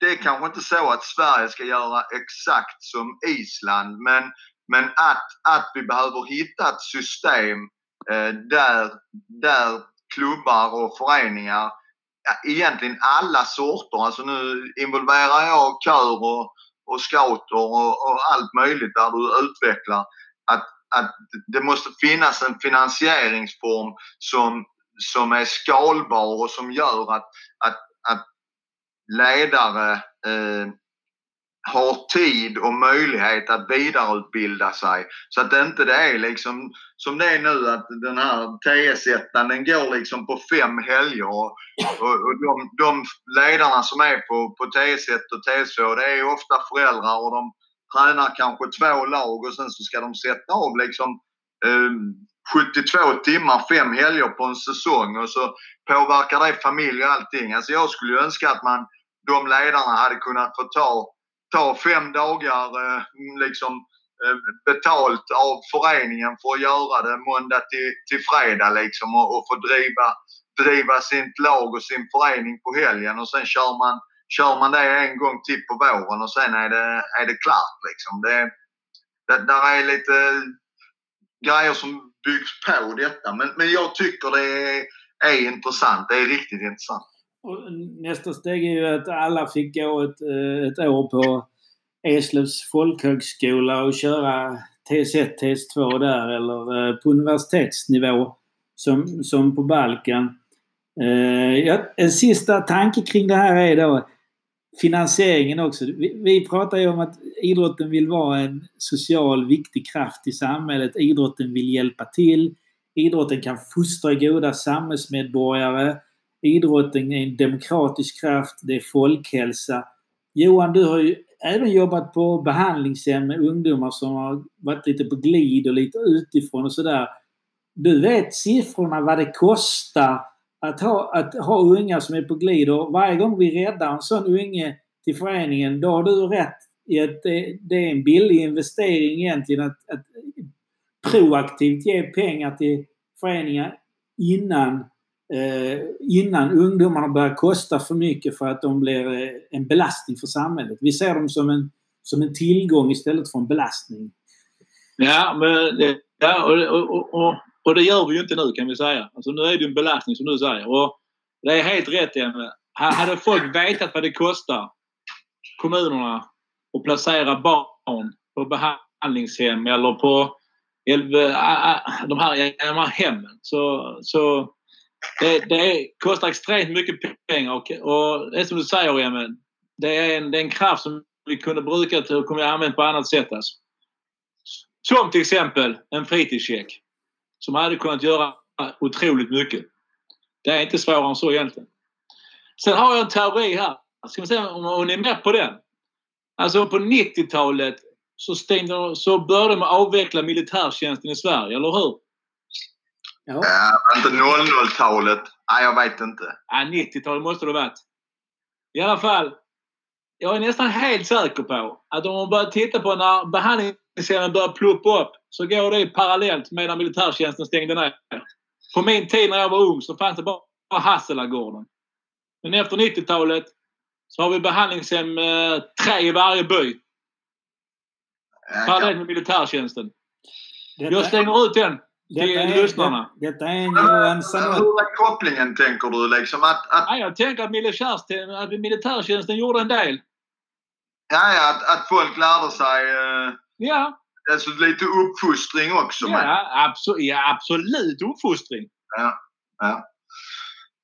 det är kanske inte så att Sverige ska göra exakt som Island men, men att, att vi behöver hitta ett system eh, där, där klubbar och föreningar, egentligen alla sorter, alltså nu involverar jag kör och, och scouter och, och allt möjligt där du utvecklar, att, att det måste finnas en finansieringsform som, som är skalbar och som gör att, att, att ledare eh, har tid och möjlighet att vidareutbilda sig. Så att det inte det är liksom som det är nu att den här TS1 den går liksom på fem helger. Och, och, och de, de, ledarna som är på, på TS1 och TS2 det är ofta föräldrar och de tränar kanske två lag och sen så ska de sätta av liksom eh, 72 timmar, fem helger på en säsong och så påverkar det familj och allting. Alltså jag skulle önska att man, de ledarna hade kunnat få ta, ta fem dagar eh, mm, liksom eh, betalt av föreningen för att göra det måndag till, till fredag liksom och, och få driva, driva sitt lag och sin förening på helgen och sen kör man, kör man det en gång till på våren och sen är det, är det klart liksom. Det, det, där är lite grejer som byggs på detta. Men, men jag tycker det är, är intressant. Det är riktigt intressant. Och nästa steg är ju att alla fick gå ett, eh, ett år på Eslövs folkhögskola och köra TS1, TS2 där eller eh, på universitetsnivå som, som på Balkan. Eh, ja, en sista tanke kring det här är då finansieringen också. Vi, vi pratar ju om att idrotten vill vara en social viktig kraft i samhället. Idrotten vill hjälpa till. Idrotten kan fostra goda samhällsmedborgare. Idrotten är en demokratisk kraft. Det är folkhälsa. Johan, du har ju även jobbat på behandlingshem med ungdomar som har varit lite på glid och lite utifrån och sådär. Du vet siffrorna vad det kostar att ha, att ha unga som är på glid och varje gång vi räddar en sån unge till föreningen då har du rätt i att det, det är en billig investering egentligen att, att proaktivt ge pengar till föreningar innan, eh, innan ungdomarna börjar kosta för mycket för att de blir eh, en belastning för samhället. Vi ser dem som en, som en tillgång istället för en belastning. Ja, men ja, och, och, och, och det gör vi ju inte nu kan vi säga. Alltså nu är det en belastning som du säger. Och det är helt rätt Emma. Hade folk vetat vad det kostar, kommunerna, att placera barn på behandlingshem eller på eh, de här, de här hemmen så, så det, det kostar extremt mycket pengar och, och det är som du säger Emma, det är en, det är en kraft som vi kunde brukat och kunde använt på annat sätt. Alltså. Som till exempel en fritidscheck som hade kunnat göra otroligt mycket. Det är inte svårare än så egentligen. Sen har jag en teori här. Ska vi se om ni är med på den? Alltså på 90-talet så, stängde, så började man avveckla militärtjänsten i Sverige, eller hur? Ja. Äh, inte 00-talet. Nej, jag vet inte. Ja, 90-talet måste det ha varit. I alla fall. Jag är nästan helt säker på att om man börjar titta på när behandlingshemmen börjar ploppa upp så går det parallellt med när militärtjänsten stängde ner. På min tid när jag var ung så fanns det bara Hasselagården. Men efter 90-talet så har vi behandlingshem eh, tre i varje by. Parallellt med militärtjänsten. Jag stänger ut den. Till är, lyssnarna. det, detta är en Men, Johan Hur Sanotti. är kopplingen tänker du liksom? Att, att, Ja, jag tänker att, militärtjänsten, att militärtjänsten gjorde en del. ja, ja, att, att folk lärde sig eh, Ja, alltså lite uppfostring också. men- ja, abso ja absolut uppfostring. Ja, ja.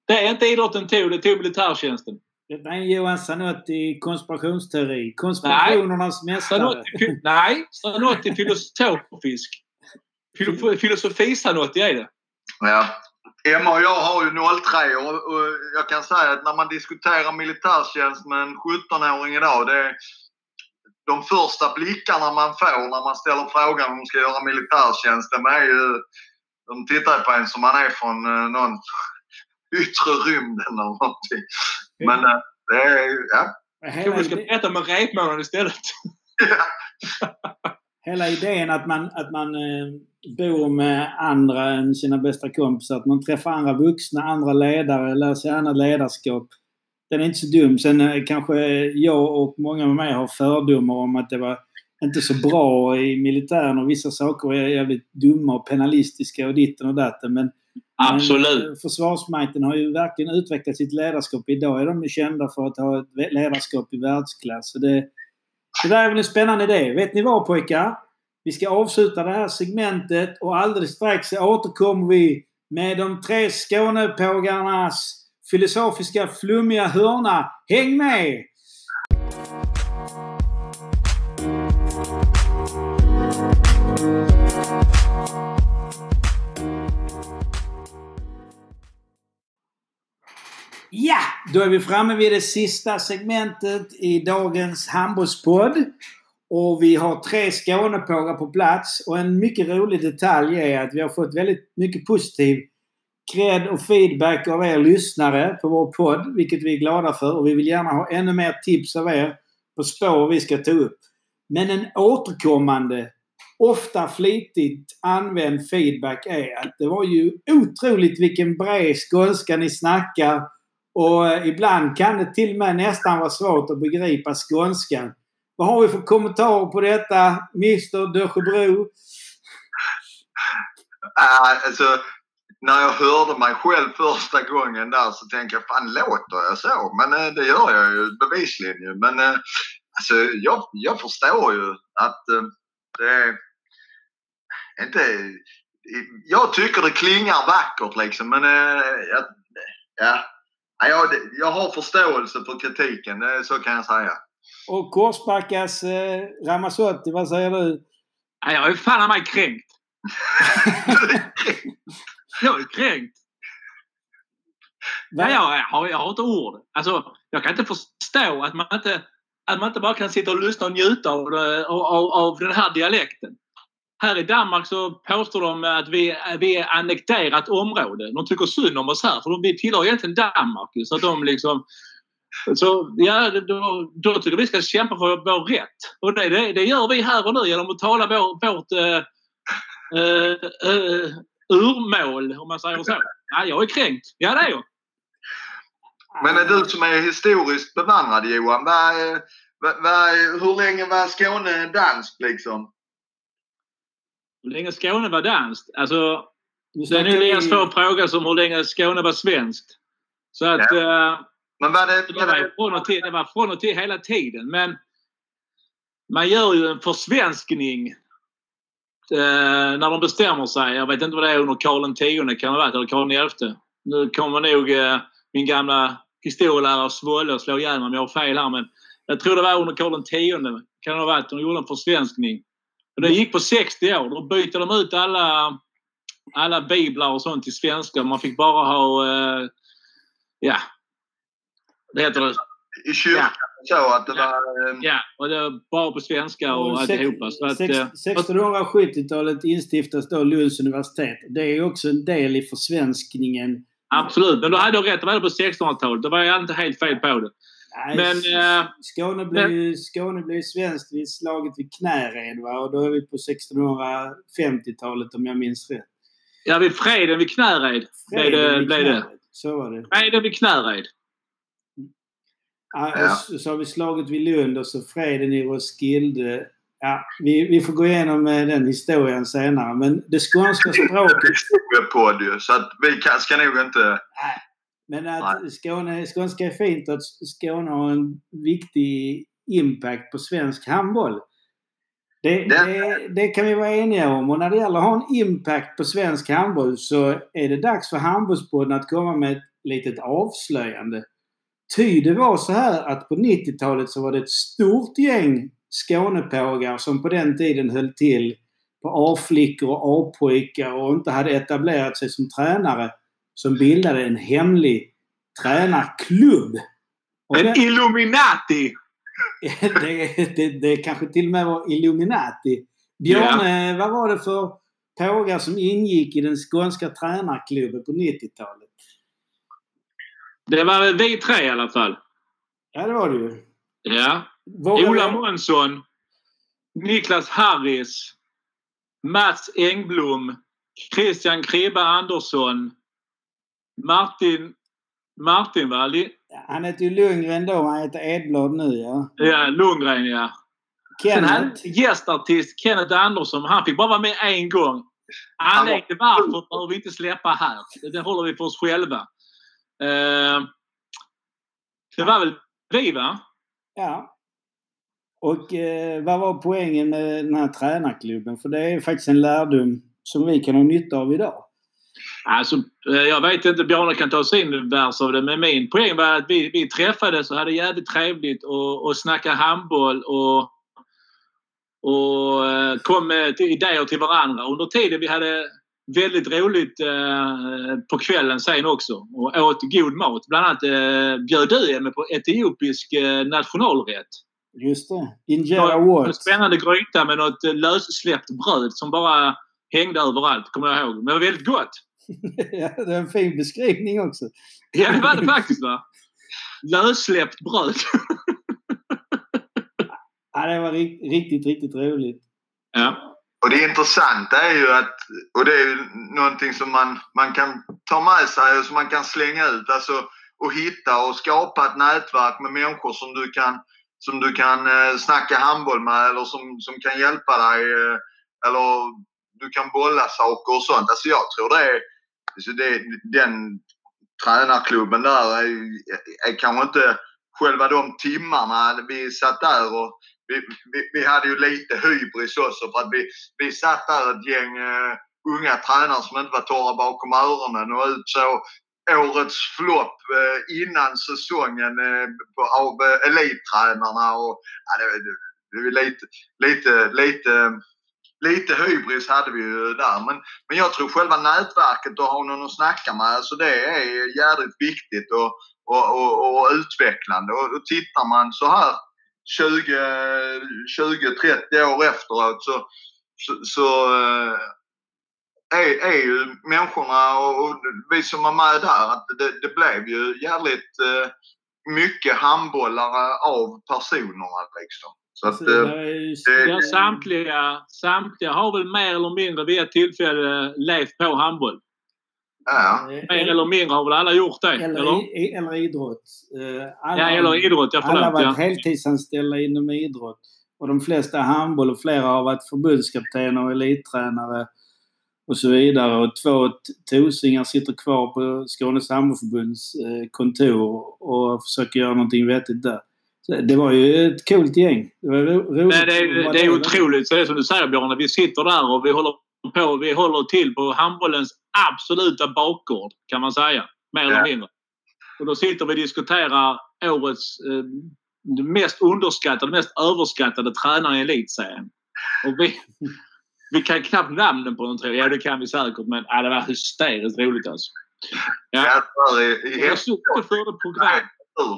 Det är inte idrotten tog, det tog militärtjänsten. Detta är en Johan Sanotti konspirationsteori. Konspirationernas mästare. Sanotti, nej, Sanotti filosofisk. Filo- Filosofi-Sanotti är det. Ja. Emma och jag har ju 03 och, och jag kan säga att när man diskuterar militärtjänst med en 17-åring idag, det är de första blickarna man får när man ställer frågan om de ska göra militärtjänst, de är ju... De tittar på en som man är från eh, någon yttre rymden eller någonting. Men eh, det är ju... Ja. Jag vi ska berätta om en repmånad istället. hela idén att man, att man eh, bor med andra än sina bästa kompisar. Att man träffar andra vuxna, andra ledare, lär sig annat ledarskap. Den är inte så dum. Sen eh, kanske jag och många med mig har fördomar om att det var inte så bra i militären och vissa saker är jävligt dumma och penalistiska och ditten och datten. Men, men Absolut. eh, Försvarsmakten har ju verkligen utvecklat sitt ledarskap. Idag är de ju kända för att ha ett ledarskap i världsklass. Så det, det där är väl en spännande idé. Vet ni vad pojkar? Vi ska avsluta det här segmentet och alldeles strax återkommer vi med de tre Skånepågarnas filosofiska flummiga hörna. Häng med! Då är vi framme vid det sista segmentet i dagens handbollspodd. Och vi har tre Skånepågar på plats. Och en mycket rolig detalj är att vi har fått väldigt mycket positiv cred och feedback av er lyssnare på vår podd, vilket vi är glada för. Och vi vill gärna ha ännu mer tips av er på spår vi ska ta upp. Men en återkommande, ofta flitigt använd feedback är att det var ju otroligt vilken bred skånska ni snackar. Och eh, ibland kan det till och med nästan vara svårt att begripa skånskan. Vad har vi för kommentarer på detta, Mr Dösjebro? Ah, alltså, när jag hörde mig själv första gången där så tänkte jag, fan låter jag så? Men eh, det gör jag ju bevisligen ju. Men eh, alltså, jag, jag förstår ju att eh, det är inte... Jag tycker det klingar vackert liksom, men eh, jag, ja. Ja, Jag, jag har förståelse för kritiken, så kan jag säga. Och Korsbackas eh, Ramazotti, vad säger du? Jag är fan av mig kränkt. Jag är kränkt. Nej, jag, har, jag har inte ord. Alltså, jag kan inte förstå att man inte, att man inte bara kan sitta och lyssna och njuta av, av, av, av den här dialekten. Här i Danmark så påstår de att vi, vi är annekterat område. De tycker synd om oss här för de, vi tillhör egentligen Danmark. Så att de liksom... Så ja, då, då tycker vi ska kämpa för vår rätt. Och det, det, det gör vi här och nu genom att tala vår, vårt eh, eh, eh, urmål, om man säger så. Ja, jag är kränkt. Ja, det är jag. Men är du som är historiskt bevandrad Johan, var, var, var, hur länge var Skåne danskt liksom? Hur länge Skåne var danskt? Alltså, Nu det är nu lika svår fråga som hur länge Skåne var svenskt. Så att eh, Men var det, det, var var det, från och till, det var från och till hela tiden. Men man gör ju en försvenskning eh, när de bestämmer sig. Jag vet inte vad det är under Karl X kan det ha varit, eller Karl XI. Nu kommer nog eh, min gamla historielärare Svolle och slå ihjäl mig om jag har fel här. Men jag tror det var under Karl X kan det ha varit. De gjorde en försvenskning. Och det gick på 60 år. Då byter de ut alla, alla biblar och sånt till svenska. Man fick bara ha... Eh, ja. Det heter det. i kyrkan så att det var... eh, Ja, och det var bara på svenska och Och alltihopa. Så att, sex- eh, 1670-talet instiftas då Lunds universitet. Det är också en del i försvenskningen. absolut. Men du hade rätt. Det var det på 1600-talet. Då var jag inte helt fel på det. Nej, Men, eh, Skåne blev ju Skåne blev svenskt vid slaget vid Knäred va? och då är vi på 1650-talet om jag minns rätt. Ja, vid freden vid Knäred blev det. vid Blev det. Så var det. Freden vid Knäred. Ja, Ja. så, så har vi slaget vid Lund och så freden i Roskilde Ja, vi, vi får gå igenom eh, den historien senare. Men det skånska språket... Podd ju, så att vi kan, ska nog inte... Men att Skåne, skånska är fint och att Skåne har en viktig impact på svensk handboll. Det, det, det, kan vi vara eniga om. Och när det gäller att ha en impact på svensk handboll så är det dags för Handbollspodden att komma med ett litet avslöjande. Ty det var så här att på 90-talet så var det ett stort gäng Skånepågar som på den tiden höll till på A-flickor och A-pojkar och inte hade etablerat sig som tränare som bildade en hemlig tränarklubb. Och en den, Illuminati! det, det, det kanske till och med var Illuminati. Björne, yeah. vad var det för pågar som ingick i den skånska tränarklubben på 90-talet? Det var vi tre i alla fall. Ja, det var det ju. Ja. Ola Månsson, Niklas Harris, Mats Engblom, Christian Kribba Andersson, Martin Martin va? Han heter ju Lundgren då. Han heter Edblad nu ja. Ja, Lundgren ja. Kenneth. Gästartist Kenneth Andersson. Han fick bara vara med en gång. Anledningen till varför behöver vi inte släppa här. Det håller vi för oss själva. Uh, det var väl vi va? Ja. Och eh, vad var poängen med den här tränarklubben? För det är faktiskt en lärdom som vi kan ha nytta av idag. Alltså, eh, jag vet inte, Bjarne kan ta sin vers av det, men min poäng var att vi, vi träffades och hade jävligt trevligt och, och snackade handboll och, och eh, kom med idéer till varandra. Under tiden vi hade väldigt roligt eh, på kvällen sen också och åt god mat. Bland annat eh, bjöd du mig på etiopisk eh, nationalrätt. Just det. Injera what? En spännande gryta med något lössläppt bröd som bara hängde överallt, kommer jag ihåg. Men det var väldigt gott. ja, det är en fin beskrivning också. ja, det var det faktiskt va? Lössläppt bröd. ja, det var riktigt, riktigt roligt. Ja. Och det intressanta är ju att, och det är ju någonting som man, man kan ta med sig och som man kan slänga ut. Alltså och hitta och skapa ett nätverk med människor som du kan, som du kan eh, snacka handboll med eller som, som kan hjälpa dig. Eh, eller du kan bolla saker och sånt. Alltså jag tror det är så det, den tränarklubben där är, är kanske inte själva de timmarna vi satt där och vi, vi, vi hade ju lite hybris också för att vi, vi satt där ett gäng uh, unga tränare som inte var torra bakom öronen och utsåg årets flopp uh, innan säsongen uh, på, av elittränarna. Och, ja, det, det, det var lite, lite, lite lite hybris hade vi ju där. Men, men jag tror själva nätverket och ha någon att snacka med, alltså det är jävligt viktigt och, och, och, och utvecklande. Och, och tittar man så här 20-30 år efteråt så, så, så eh, är, är ju människorna och, och vi som var med där att det, det blev ju jävligt eh, mycket handbollare av personerna liksom. Så att, det, ja, samtliga, samtliga har väl mer eller mindre vid ett tillfälle levt på handboll. Ja. Mer eller mindre har väl alla gjort det? Eller, eller? eller idrott. Alla, ja, eller idrott. Ja, alla har varit ja. heltidsanställda inom idrott. Och de flesta handboll och flera har varit förbundskaptener och elittränare och så vidare. Och två tosingar sitter kvar på Skånes handbollförbunds kontor och försöker göra någonting vettigt där. Det var ju ett coolt gäng. Det, var roligt. Men det, det är otroligt. Så det är som du säger Björn, vi sitter där och vi håller på. Vi håller till på handbollens absoluta bakgård kan man säga. Mer eller mindre. Och då sitter vi och diskuterar årets eh, mest underskattade, mest överskattade tränare i elitserien. Och vi, vi kan knappt namnen på dem tror jag. Ja det kan vi säkert men ja, det var hysteriskt roligt alltså. Ja. Jag förde program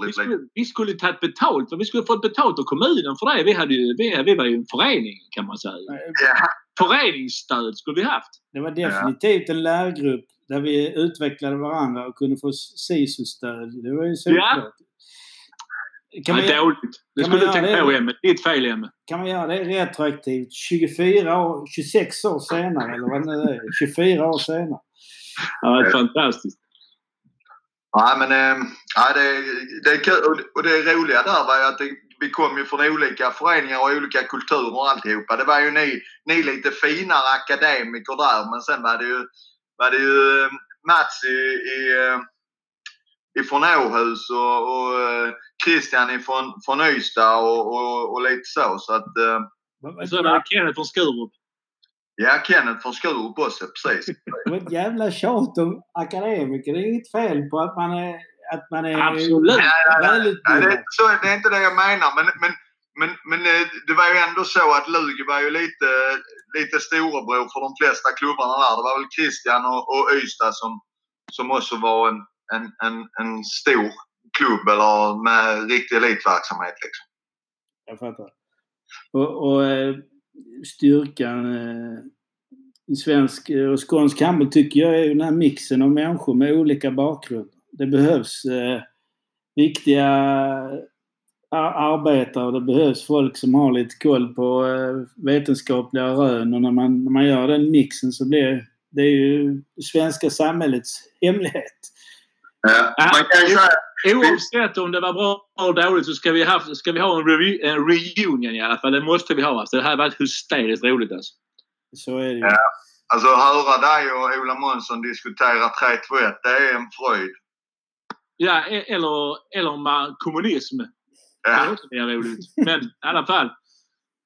vi skulle, vi skulle tagit betalt. Vi skulle fått betalt av kommunen för det. Vi, hade ju, vi, vi var ju en förening kan man säga. Ja. Föreningsstöd skulle vi haft. Det var definitivt en lärgrupp där vi utvecklade varandra och kunde få SISU-stöd. Det var ju solklart. Ja. Kan man, ja, dåligt. Det skulle du tänka på Emme. Ditt fel Emme. Kan man göra det retroaktivt 24 år, 26 år senare eller vad det är? 24 år senare. Ja, det är fantastiskt. Nej, men äh, det, det är kul. Och det roliga där var ju att det, vi kom ju från olika föreningar och olika kulturer och alltihopa. Det var ju ni, ni lite finare akademiker där men sen var det ju, var det ju ehm, Mats i, i, ehm, ifrån Åhus och, och eh, Christian ifrån, från Ystad och, och, och lite så. så att, och så var det Kenneth från Skurup. Ja, Kenneth från Skurup också, precis. Det var ett jävla tjat om akademiker. Det är inget fel på att man är, att man är Absolut. välutbildad. Nej, det, är så, det är inte det jag menar. Men, men, men, men eh, det var ju ändå så att Lugi var ju lite, lite storebror för de flesta klubbarna där. Det var väl Christian och, och Ystad som, som också var en, en, en, en stor klubb eller med riktig elitverksamhet. Liksom. Jag fattar. Och, och eh, styrkan eh, i svensk och skånsk handboll tycker jag är den här mixen av människor med olika bakgrund. Det behövs eh, viktiga arbetare och det behövs folk som har lite koll på eh, vetenskapliga rön och när man, när man gör den mixen så blir det är ju det svenska samhällets hemlighet. Ja, man kan ju säga Oavsett om det var bra eller dåligt så ska vi, ha, ska vi ha en, re, en reunion i alla fall. Det måste vi ha. Alltså, det här varit hysteriskt roligt alltså. Så är det ju. Ja. Alltså höra dig och Ola Månsson diskutera 3-2-1, det är en fröjd. Ja, e- eller, eller kommunism. Ja. Det är också mer roligt. Men i alla fall.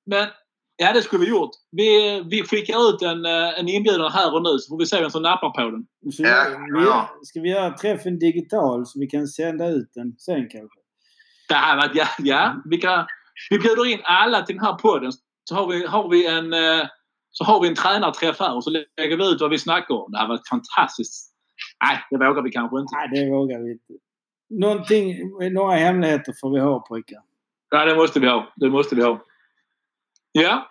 Men ja, det skulle vi gjort. Vi, vi skickar ut en, eh, en inbjudan här och nu så får vi se vem som nappar på den. Så vi, ska vi göra träffen digital så vi kan sända ut den sen kanske? Det här varit, ja, ja vi, kan, vi bjuder in alla till den här podden. Så har vi, har vi en eh, så har vi en tränarträff här och så lägger vi ut vad vi snackar om. Det här var fantastiskt. Nej, det vågar vi kanske inte. Nej, det vågar vi inte. Någonting, några hemligheter får vi ha pojkar. Ja, det måste vi ha. Det måste vi ha. Ja.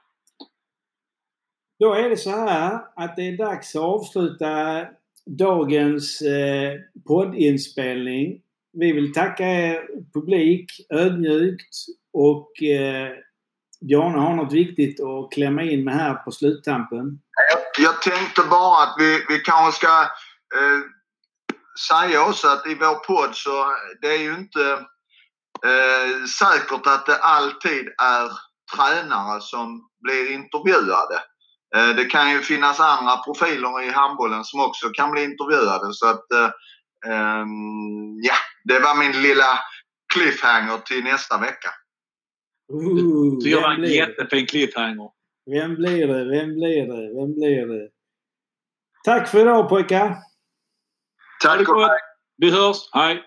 Då är det så här att det är dags att avsluta dagens eh, poddinspelning. Vi vill tacka er publik ödmjukt och eh, Bjarne har något viktigt att klämma in med här på sluttampen. Jag, jag tänkte bara att vi, vi kanske ska eh, säga också att i vår podd så det är ju inte eh, säkert att det alltid är tränare som blir intervjuade. Eh, det kan ju finnas andra profiler i handbollen som också kan bli intervjuade så att ehm, ja, det var min lilla cliffhanger till nästa vecka. Uh, Så jag var en jättefin cliffhanger. Vem blir det? Vem blir det? Vem blir det? Tack för idag pojkar! Tack och hej! Vi hörs. Hej!